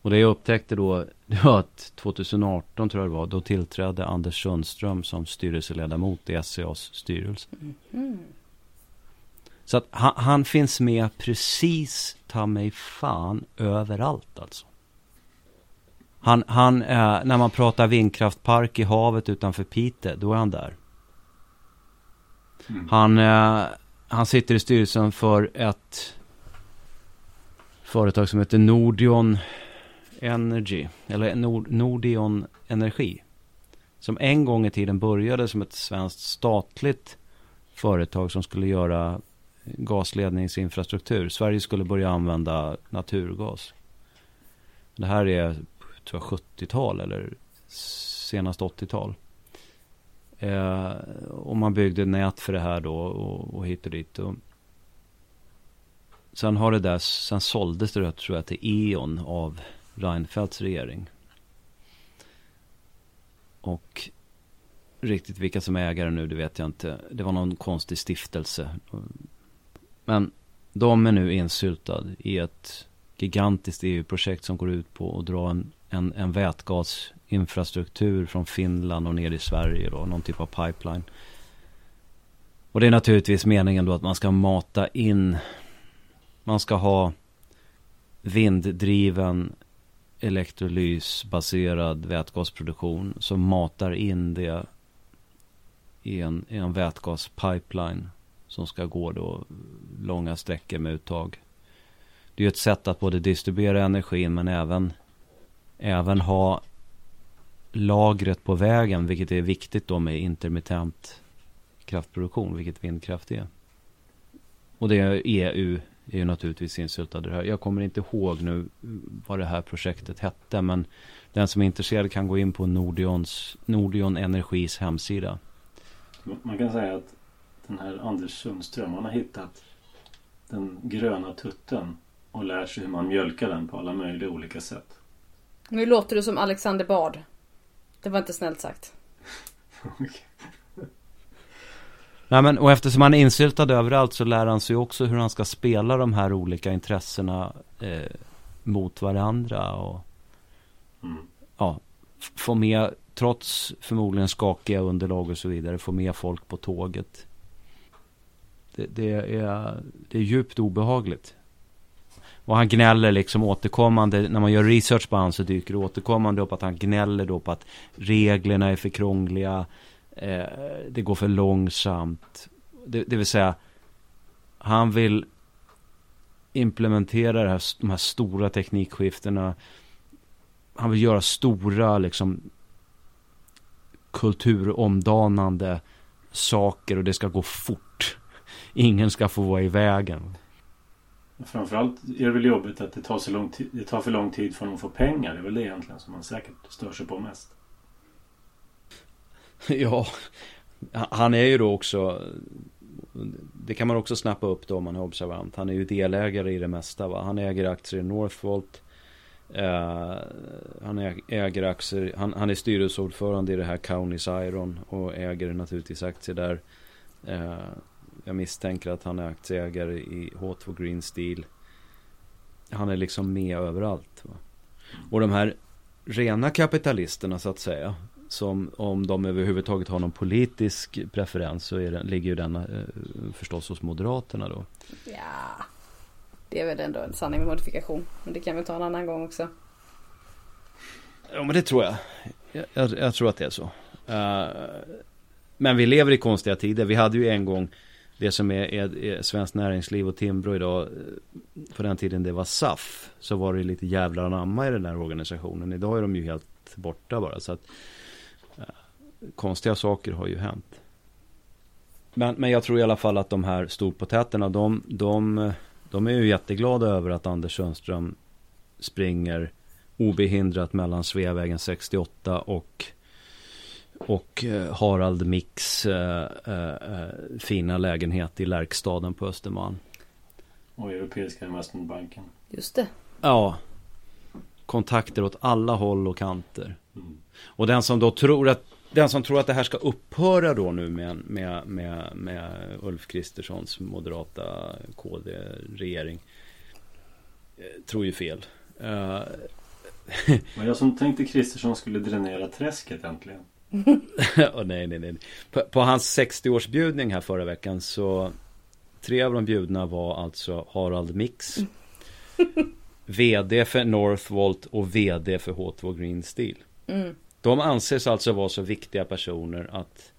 Och det jag upptäckte då, det var att 2018 tror jag det var, då tillträdde Anders Sundström som styrelseledamot i SCAs styrelse. Mm. Så att han, han, finns med precis, ta mig fan, överallt alltså. Han, han eh, när man pratar vindkraftpark i havet utanför Pite, då är han där. Mm. Han, eh, han sitter i styrelsen för ett företag som heter Nordion Energy, eller Nord, Nordion Energi. Som en gång i tiden började som ett svenskt statligt företag som skulle göra gasledningsinfrastruktur. Sverige skulle börja använda naturgas. Det här är tror jag 70-tal eller senast 80-tal. Eh, och man byggde nät för det här då och, och hit och dit. Och sen har det där, sen såldes det tror jag till E.ON av Reinfeldts regering. Och riktigt vilka som är ägare nu, det vet jag inte. Det var någon konstig stiftelse. Men de är nu insyltad i ett gigantiskt EU-projekt som går ut på att dra en, en, en vätgasinfrastruktur från Finland och ner i Sverige då, någon typ av pipeline. Och det är naturligtvis meningen då att man ska mata in, man ska ha vinddriven elektrolysbaserad vätgasproduktion som matar in det i en, i en vätgaspipeline som ska gå då långa sträckor med uttag. Det är ju ett sätt att både distribuera energin men även, även ha lagret på vägen, vilket är viktigt då med intermittent kraftproduktion, vilket vindkraft är. Och det är EU är ju naturligtvis insyltade här. Jag kommer inte ihåg nu vad det här projektet hette, men den som är intresserad kan gå in på Nordions, Nordion Energis hemsida. Man kan säga att den här Anders Sundström, han har hittat den gröna tutten och lär sig hur man mjölkar den på alla möjliga olika sätt. Nu låter du som Alexander Bard. Det var inte snällt sagt. Nej men och eftersom han är insyltad överallt så lär han sig också hur han ska spela de här olika intressena eh, mot varandra och mm. ja, få med, trots förmodligen skakiga underlag och så vidare, få med folk på tåget. Det, det, är, det är djupt obehagligt. Och han gnäller liksom återkommande, när man gör research på honom så dyker det återkommande upp att han gnäller då på att reglerna är för krångliga, eh, det går för långsamt. Det, det, vill säga, han vill implementera det här, de här stora teknikskiftena. Han vill göra stora liksom kulturomdanande saker och det ska gå fort. Ingen ska få vara i vägen. Framförallt är det väl jobbigt att det tar, så lång tid, det tar för lång tid för att få pengar. Det är väl det egentligen som man säkert stör sig på mest. Ja, han är ju då också Det kan man också snappa upp då om man är observant. Han är ju delägare i det mesta va. Han äger aktier i Northvolt. Eh, han äger aktier, han, han är styrelseordförande i det här Kaunis Iron och äger naturligtvis aktier där. Eh, jag misstänker att han är aktieägare i H2 Green Steel. Han är liksom med överallt. Va? Och de här rena kapitalisterna så att säga. Som om de överhuvudtaget har någon politisk preferens så den, ligger ju den eh, förstås hos Moderaterna då. Ja, det är väl ändå en sanning med modifikation. Men det kan vi ta en annan gång också. Ja men det tror jag. Jag, jag, jag tror att det är så. Uh, men vi lever i konstiga tider. Vi hade ju en gång det som är, är, är Svenskt Näringsliv och Timbro idag. Eh, på den tiden det var SAF. Så var det lite jävlar anamma i den här organisationen. Idag är de ju helt borta bara. Så att eh, konstiga saker har ju hänt. Men, men jag tror i alla fall att de här storpotäterna, de, de, de är ju jätteglada över att Anders Sundström springer obehindrat mellan Sveavägen 68 och och eh, Harald Mix eh, eh, fina lägenhet i Lärkstaden på Östermalm. Och Europeiska investmentbanken. Just det. Ja. Kontakter åt alla håll och kanter. Mm. Och den som då tror att den som tror att det här ska upphöra då nu med, med, med, med Ulf Kristerssons moderata KD-regering tror ju fel. Uh, Men jag som tänkte Kristersson skulle dränera träsket äntligen. oh, nej, nej, nej. På, på hans 60-årsbjudning här förra veckan så Tre av de bjudna var alltså Harald Mix VD för Northvolt och VD för H2 Green Steel. Mm. De anses alltså vara så viktiga personer att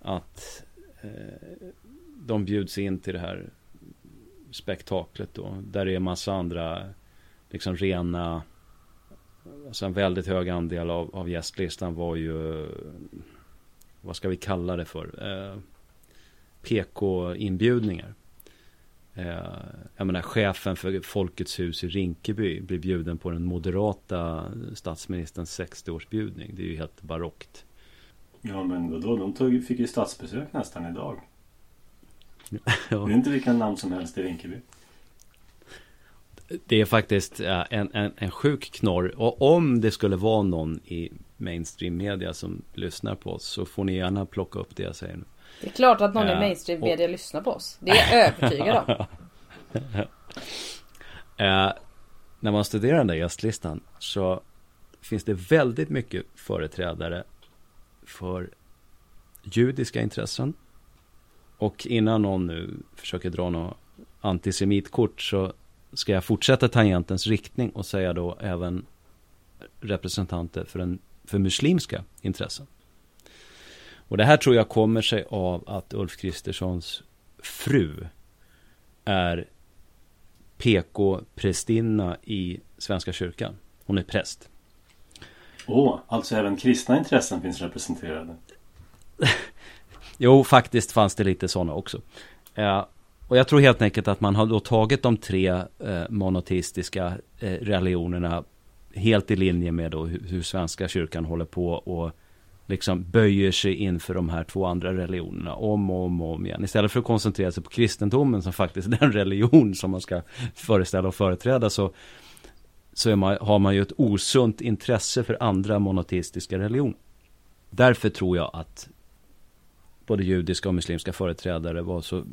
Att eh, De bjuds in till det här Spektaklet då. Där det är massa andra Liksom rena Alltså en väldigt hög andel av, av gästlistan var ju Vad ska vi kalla det för? Eh, PK-inbjudningar. Eh, jag menar chefen för Folkets hus i Rinkeby blir bjuden på den moderata statsministerns 60-årsbjudning. Det är ju helt barockt. Ja men vadå, de tog, fick ju statsbesök nästan idag. ja. Det är inte vilka namn som helst i Rinkeby. Det är faktiskt en, en, en sjuk knorr. Och om det skulle vara någon i mainstream media som lyssnar på oss så får ni gärna plocka upp det jag säger nu. Det är klart att någon i mainstream media och... lyssnar på oss. Det är jag övertygad om. eh, när man studerar den där gästlistan så finns det väldigt mycket företrädare för judiska intressen. Och innan någon nu försöker dra något antisemitkort så ska jag fortsätta tangentens riktning och säga då även representanter för, en, för muslimska intressen. Och det här tror jag kommer sig av att Ulf Kristerssons fru är PK-prästinna i Svenska kyrkan. Hon är präst. Åh, oh, alltså även kristna intressen finns representerade? jo, faktiskt fanns det lite sådana också. Eh, och jag tror helt enkelt att man har då tagit de tre eh, monoteistiska eh, religionerna helt i linje med då hur, hur Svenska kyrkan håller på och liksom böjer sig inför de här två andra religionerna om och om och om igen. Istället för att koncentrera sig på kristendomen som faktiskt är den religion som man ska föreställa och företräda så, så man, har man ju ett osunt intresse för andra monoteistiska religioner. Därför tror jag att både judiska och muslimska företrädare var så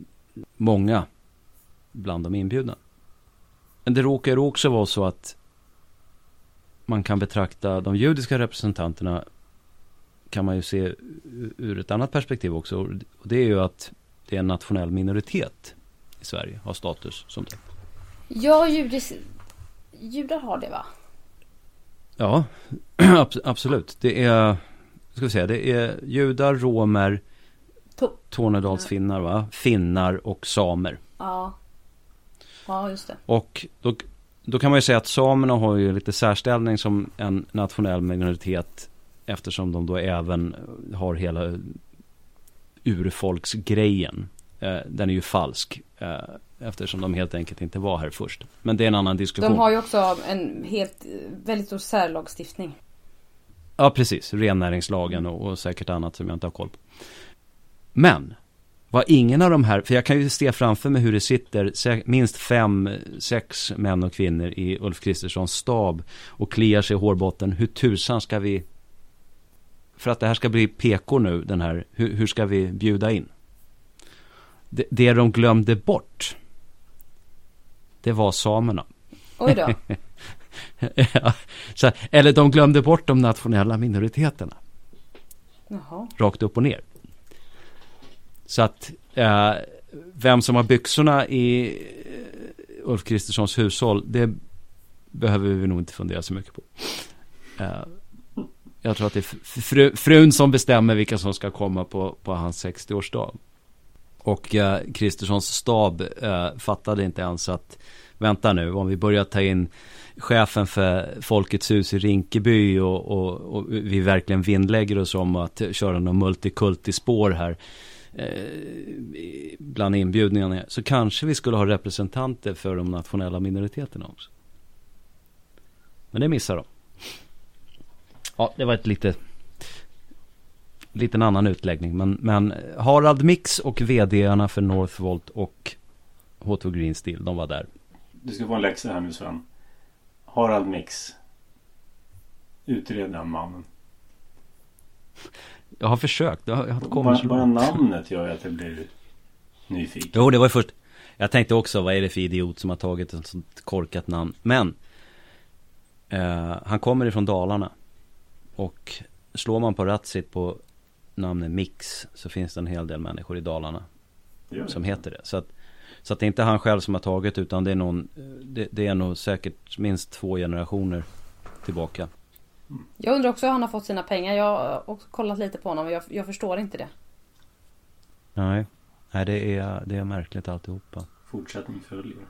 många bland de inbjudna. Men det råkar också vara så att man kan betrakta de judiska representanterna kan man ju se ur ett annat perspektiv också. Och det är ju att det är en nationell minoritet i Sverige, har status som det. Ja, judis, judar har det va? Ja, absolut. Det är, ska vi säga, det är judar, romer, Tornedalsfinnar va? Finnar och samer. Ja. Ja, just det. Och då, då kan man ju säga att samerna har ju lite särställning som en nationell minoritet Eftersom de då även har hela urfolksgrejen. Eh, den är ju falsk. Eh, eftersom de helt enkelt inte var här först. Men det är en annan diskussion. De har ju också en helt, väldigt stor särlagstiftning. Ja, precis. Rennäringslagen och, och säkert annat som jag inte har koll på. Men vad ingen av de här, för jag kan ju se framför mig hur det sitter minst fem, sex män och kvinnor i Ulf Kristerssons stab och kliar sig i hårbotten. Hur tusan ska vi för att det här ska bli PK nu, den här, hur, hur ska vi bjuda in? Det, det de glömde bort, det var samerna. Oj då. så, eller de glömde bort de nationella minoriteterna. Jaha. Rakt upp och ner. Så att eh, vem som har byxorna i eh, Ulf Kristerssons hushåll, det behöver vi nog inte fundera så mycket på. Eh, jag tror att det är fru, frun som bestämmer vilka som ska komma på, på hans 60-årsdag. Och eh, Kristerssons stab eh, fattade inte ens att vänta nu, om vi börjar ta in chefen för Folkets hus i Rinkeby och, och, och vi verkligen vinnlägger oss om att köra någon multikulti-spår här eh, bland inbjudningarna så kanske vi skulle ha representanter för de nationella minoriteterna också. Men det missar de. Ja, det var ett lite liten annan utläggning. Men, men Harald Mix och vdarna för Northvolt och H2 Green Steel, de var där. Du ska få en läxa här nu Sven. Harald Mix. Utred den mannen. Jag har försökt. Jag har, bara, bara namnet gör att jag blir nyfiken. Jo, det var ju först. Jag tänkte också, vad är det för idiot som har tagit ett sånt korkat namn? Men eh, han kommer ifrån Dalarna. Och slår man på Ratsit på namnet Mix så finns det en hel del människor i Dalarna som heter det. Så att, så att det är inte han själv som har tagit utan det är någon, det, det är nog säkert minst två generationer tillbaka. Jag undrar också hur han har fått sina pengar. Jag har också kollat lite på honom och jag, jag förstår inte det. Nej, Nej det, är, det är märkligt alltihopa. Fortsättning följer.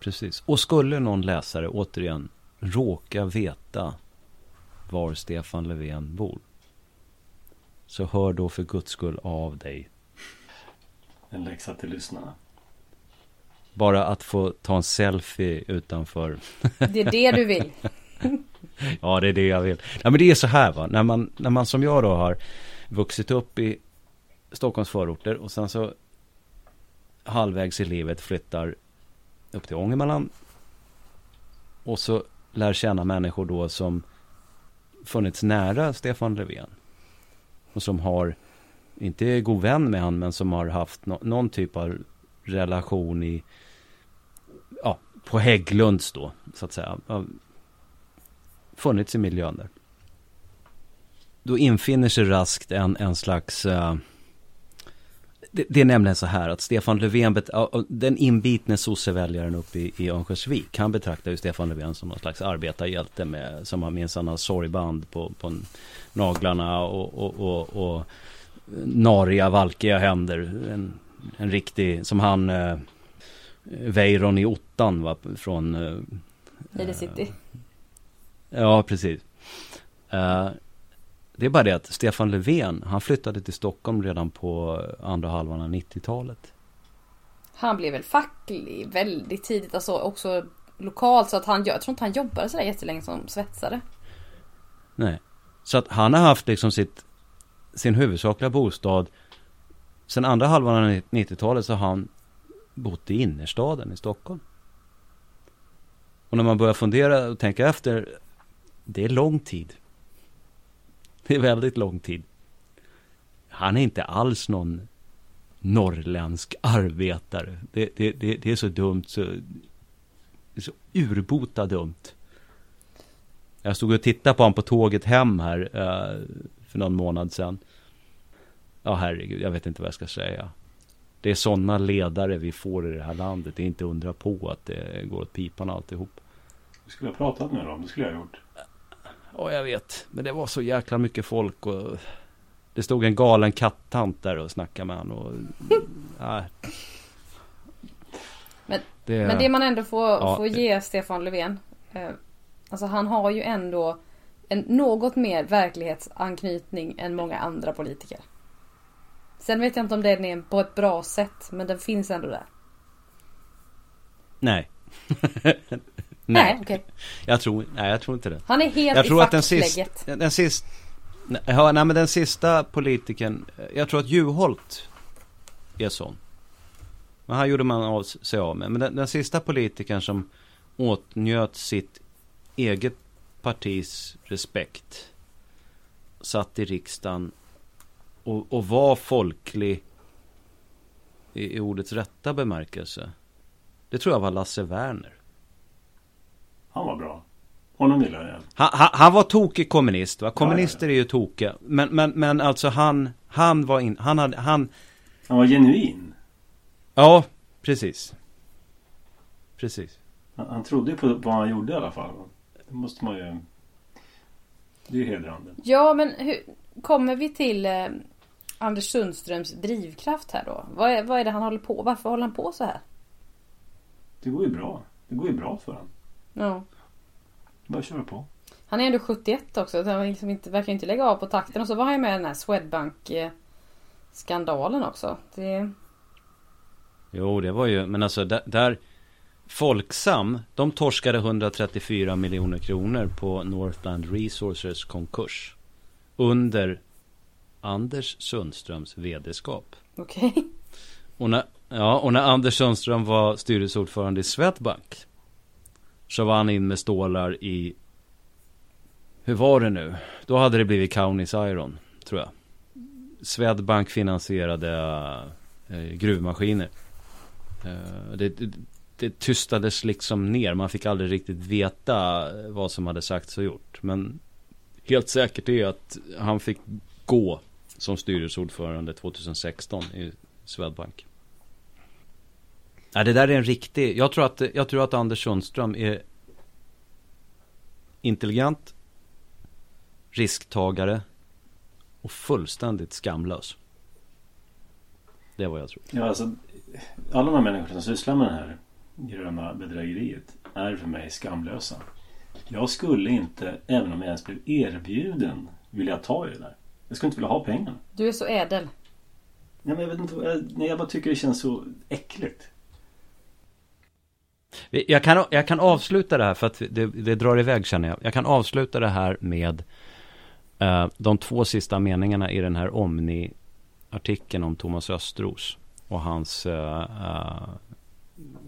Precis. Och skulle någon läsare återigen råka veta var Stefan Löfven bor. Så hör då för guds skull av dig. En läxa till lyssnarna. Bara att få ta en selfie utanför. Det är det du vill. ja, det är det jag vill. Ja, men det är så här va. När man, när man som jag då har vuxit upp i Stockholms förorter och sen så halvvägs i livet flyttar upp till Ångermanland. Och så lär känna människor då som funnits nära Stefan Löfven. Och som har, inte är god vän med han, men som har haft no någon typ av relation i, ja, på Hägglunds då, så att säga. Funnits i miljön där. Då infinner sig raskt en, en slags uh, det, det, är nämligen så här att Stefan Löfven, den inbitne sosseväljaren uppe i, i Örnsköldsvik, han betraktar ju Stefan Löfven som någon slags arbetarhjälte med, som har minst har sorgband på, på naglarna och, och, och, och nariga, valkiga händer. En, en riktig, som han eh, Weiron i ottan va, från... Eh, City. Ja, precis. Uh, det är bara det att Stefan Löfven, han flyttade till Stockholm redan på andra halvan av 90-talet. Han blev väl facklig väldigt tidigt, alltså också lokalt. Så att han, jag tror inte han jobbade sådär jättelänge som svetsare. Nej. Så att han har haft liksom sitt, sin huvudsakliga bostad. Sen andra halvan av 90-talet så har han bott i innerstaden i Stockholm. Och när man börjar fundera och tänka efter. Det är lång tid. Det är väldigt lång tid. Han är inte alls någon norrländsk arbetare. Det, det, det, det är så dumt så... Det är så urbota dumt. Jag stod och tittade på honom på tåget hem här eh, för någon månad sedan. Ja, herregud, jag vet inte vad jag ska säga. Det är sådana ledare vi får i det här landet. Det är inte undra på att det går åt pipan alltihop. Du skulle ha pratat med dem, det skulle jag ha gjort. Ja, jag vet. Men det var så jäkla mycket folk och det stod en galen kattant där och snackade med honom. Och, äh. men, det, men det man ändå får, ja, får ge Stefan Löfven. Eh, alltså han har ju ändå en något mer verklighetsanknytning än många andra politiker. Sen vet jag inte om den är på ett bra sätt, men den finns ändå där. Nej. Nej, okej. Okay. Jag tror, nej jag tror inte det. Han är helt jag tror i att den sista, den sista, ja, nej men den sista politiken, jag tror att Juholt är sån. Men han gjorde man av sig av med. Men den, den sista politikern som åtnjöt sitt eget partis respekt. Satt i riksdagen och, och var folklig i, i ordets rätta bemärkelse. Det tror jag var Lasse Werner. Han var bra. Honom gillar jag. Han, han, han var tokig kommunist va? Kommunister ja, ja, ja. är ju tokiga. Men, men, men alltså han, han var in, han hade, han... Han var genuin. Ja, precis. Precis. Han, han trodde på vad han gjorde i alla fall. Det måste man ju... Det är ju hedrande. Ja, men hur kommer vi till eh, Anders Sundströms drivkraft här då? Vad är, vad är det han håller på Varför håller han på så här? Det går ju bra. Det går ju bra för honom. Ja. Bara köra på. Han är ändå 71 också. Så han liksom inte, verkar inte lägga av på takten. Och så var han ju med i den här Swedbank skandalen också. Det... Jo, det var ju, men alltså där, där Folksam, de torskade 134 miljoner kronor på Northland Resources konkurs. Under Anders Sundströms vd-skap. Okej. Okay. Och, när, ja, och när Anders Sundström var styrelseordförande i Swedbank så var han in med stålar i hur var det nu? Då hade det blivit Kaunis Iron, tror jag. Swedbank finansierade eh, gruvmaskiner. Eh, det, det, det tystades liksom ner. Man fick aldrig riktigt veta eh, vad som hade sagts och gjort. Men helt säkert är att han fick gå som styrelseordförande 2016 i Swedbank. Ja, det där är en riktig, jag tror att, jag tror att Anders Sundström är intelligent, risktagare och fullständigt skamlös. Det är vad jag tror. Ja, alltså, alla de här människorna som sysslar med det här gröna bedrägeriet är för mig skamlösa. Jag skulle inte, även om jag ens blev erbjuden, vilja ta i det där. Jag skulle inte vilja ha pengarna. Du är så ädel. Nej, men jag vet inte, jag, nej, jag bara tycker det känns så äckligt. Jag kan, jag kan avsluta det här för att det, det drar iväg känner jag. Jag kan avsluta det här med uh, de två sista meningarna i den här Omni-artikeln om Thomas Östros och hans uh, uh,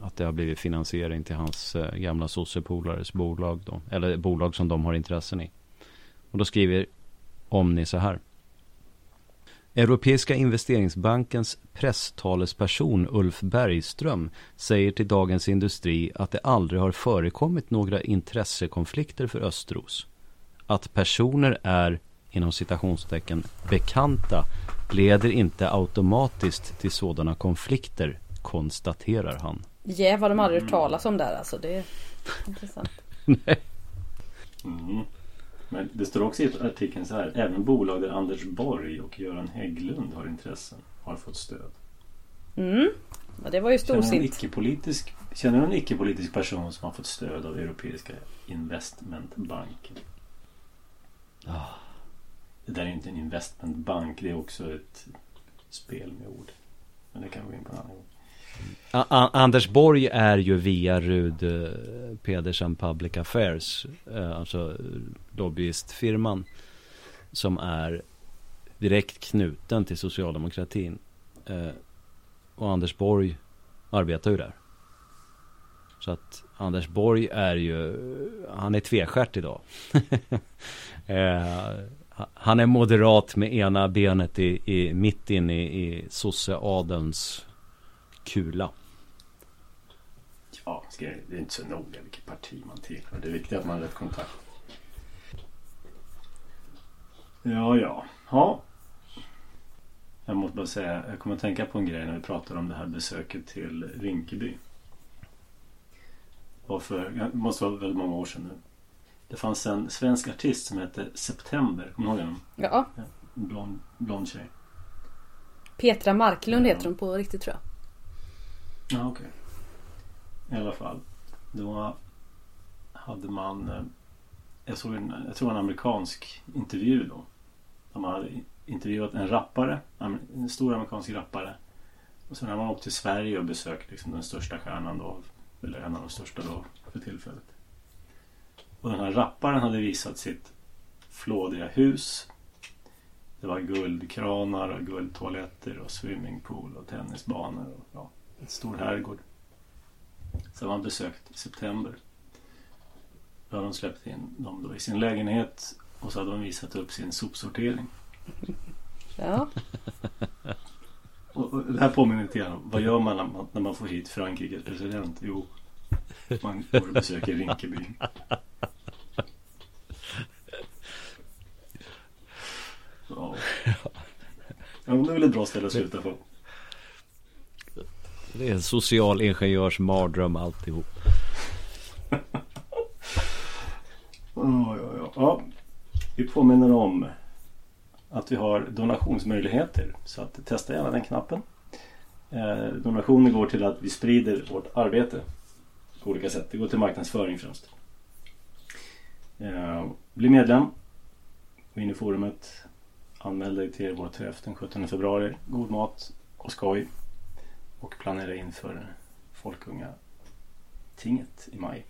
att det har blivit finansiering till hans gamla sossepolares bolag då, eller bolag som de har intressen i. Och då skriver Omni så här. Europeiska investeringsbankens presstalesperson Ulf Bergström säger till Dagens Industri att det aldrig har förekommit några intressekonflikter för Östros. Att personer är, inom citationstecken, bekanta leder inte automatiskt till sådana konflikter, konstaterar han. Jävlar, yeah, de aldrig hört talas om där alltså. Det är intressant. Nej. Mm. Men det står också i artikeln så här. Även bolag där Anders Borg och Göran Hägglund har intressen har fått stöd. Mm. Ja, det var ju storsint. Känner du en icke-politisk person som har fått stöd av Europeiska investmentbanken? Oh. Det där är inte en investmentbank. Det är också ett spel med ord. Men det kan vi gå in på en annan gång. Anders Borg är ju via Rud eh, Pedersen Public Affairs, eh, alltså lobbyistfirman, som är direkt knuten till socialdemokratin. Eh, och Anders Borg arbetar ju där. Så att Anders Borg är ju, han är tvestjärt idag. Eh, han är moderat med ena benet i, i mitt inne i, i sosseadelns kula. Ja, det är inte så noga vilket parti man tillhör. Det är viktigt att man har rätt kontakt. Ja, ja. ja. Jag måste bara säga, jag kommer att tänka på en grej när vi pratar om det här besöket till Rinkeby. Och för, det måste vara väldigt många år sedan nu. Det fanns en svensk artist som hette September. Kommer du ihåg honom? Ja. En blond, blond tjej. Petra Marklund heter hon på riktigt tror jag. Ja, okej. Okay. I alla fall. Då hade man eh, jag såg en, jag tror en amerikansk intervju då. Där man hade intervjuat en rappare, en stor amerikansk rappare. Och sen har man åkt till Sverige och besökt liksom den största stjärnan då. Eller en av de största då för tillfället. Och den här rapparen hade visat sitt flådiga hus. Det var guldkranar och guldtoaletter och swimmingpool och tennisbanor. Och, ja, en stor herrgård. Så har man besökt i september. Då har de släppt in dem då i sin lägenhet och så har de visat upp sin sopsortering. Ja. Och, och det här påminner lite grann om vad gör man när, man när man får hit Frankrikes president? Jo, man går och besöker Rinkeby. Ja. ja, det är väl ett bra ställe att sluta på. Det är en social ingenjörs mardröm alltihop. ja, ja, ja. ja, vi påminner om att vi har donationsmöjligheter. Så att testa gärna den knappen. Eh, donationer går till att vi sprider vårt arbete på olika sätt. Det går till marknadsföring främst. Eh, bli medlem. Gå in i forumet. Anmäl dig till vår träff den 17 februari. God mat och skoj och planera inför Folkunga tinget i maj.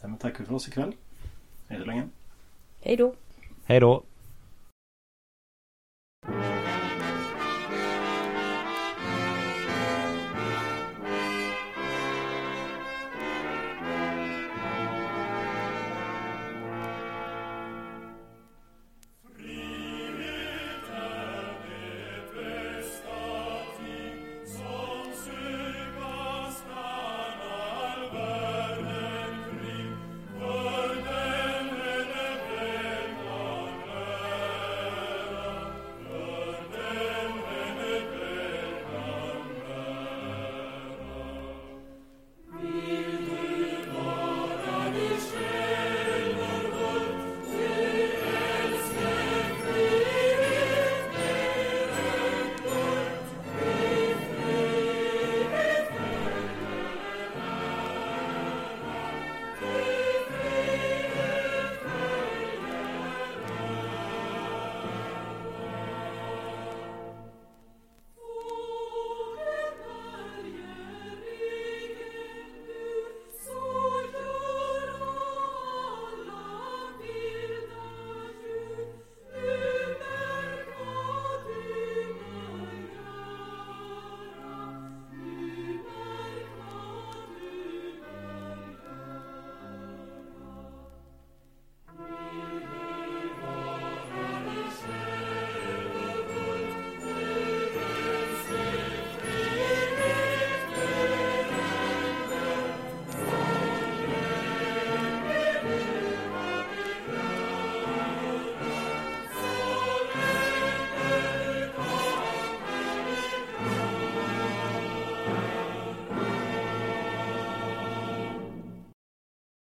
Därmed tackar vi för oss ikväll. Hej så länge. Hej då. Hej då.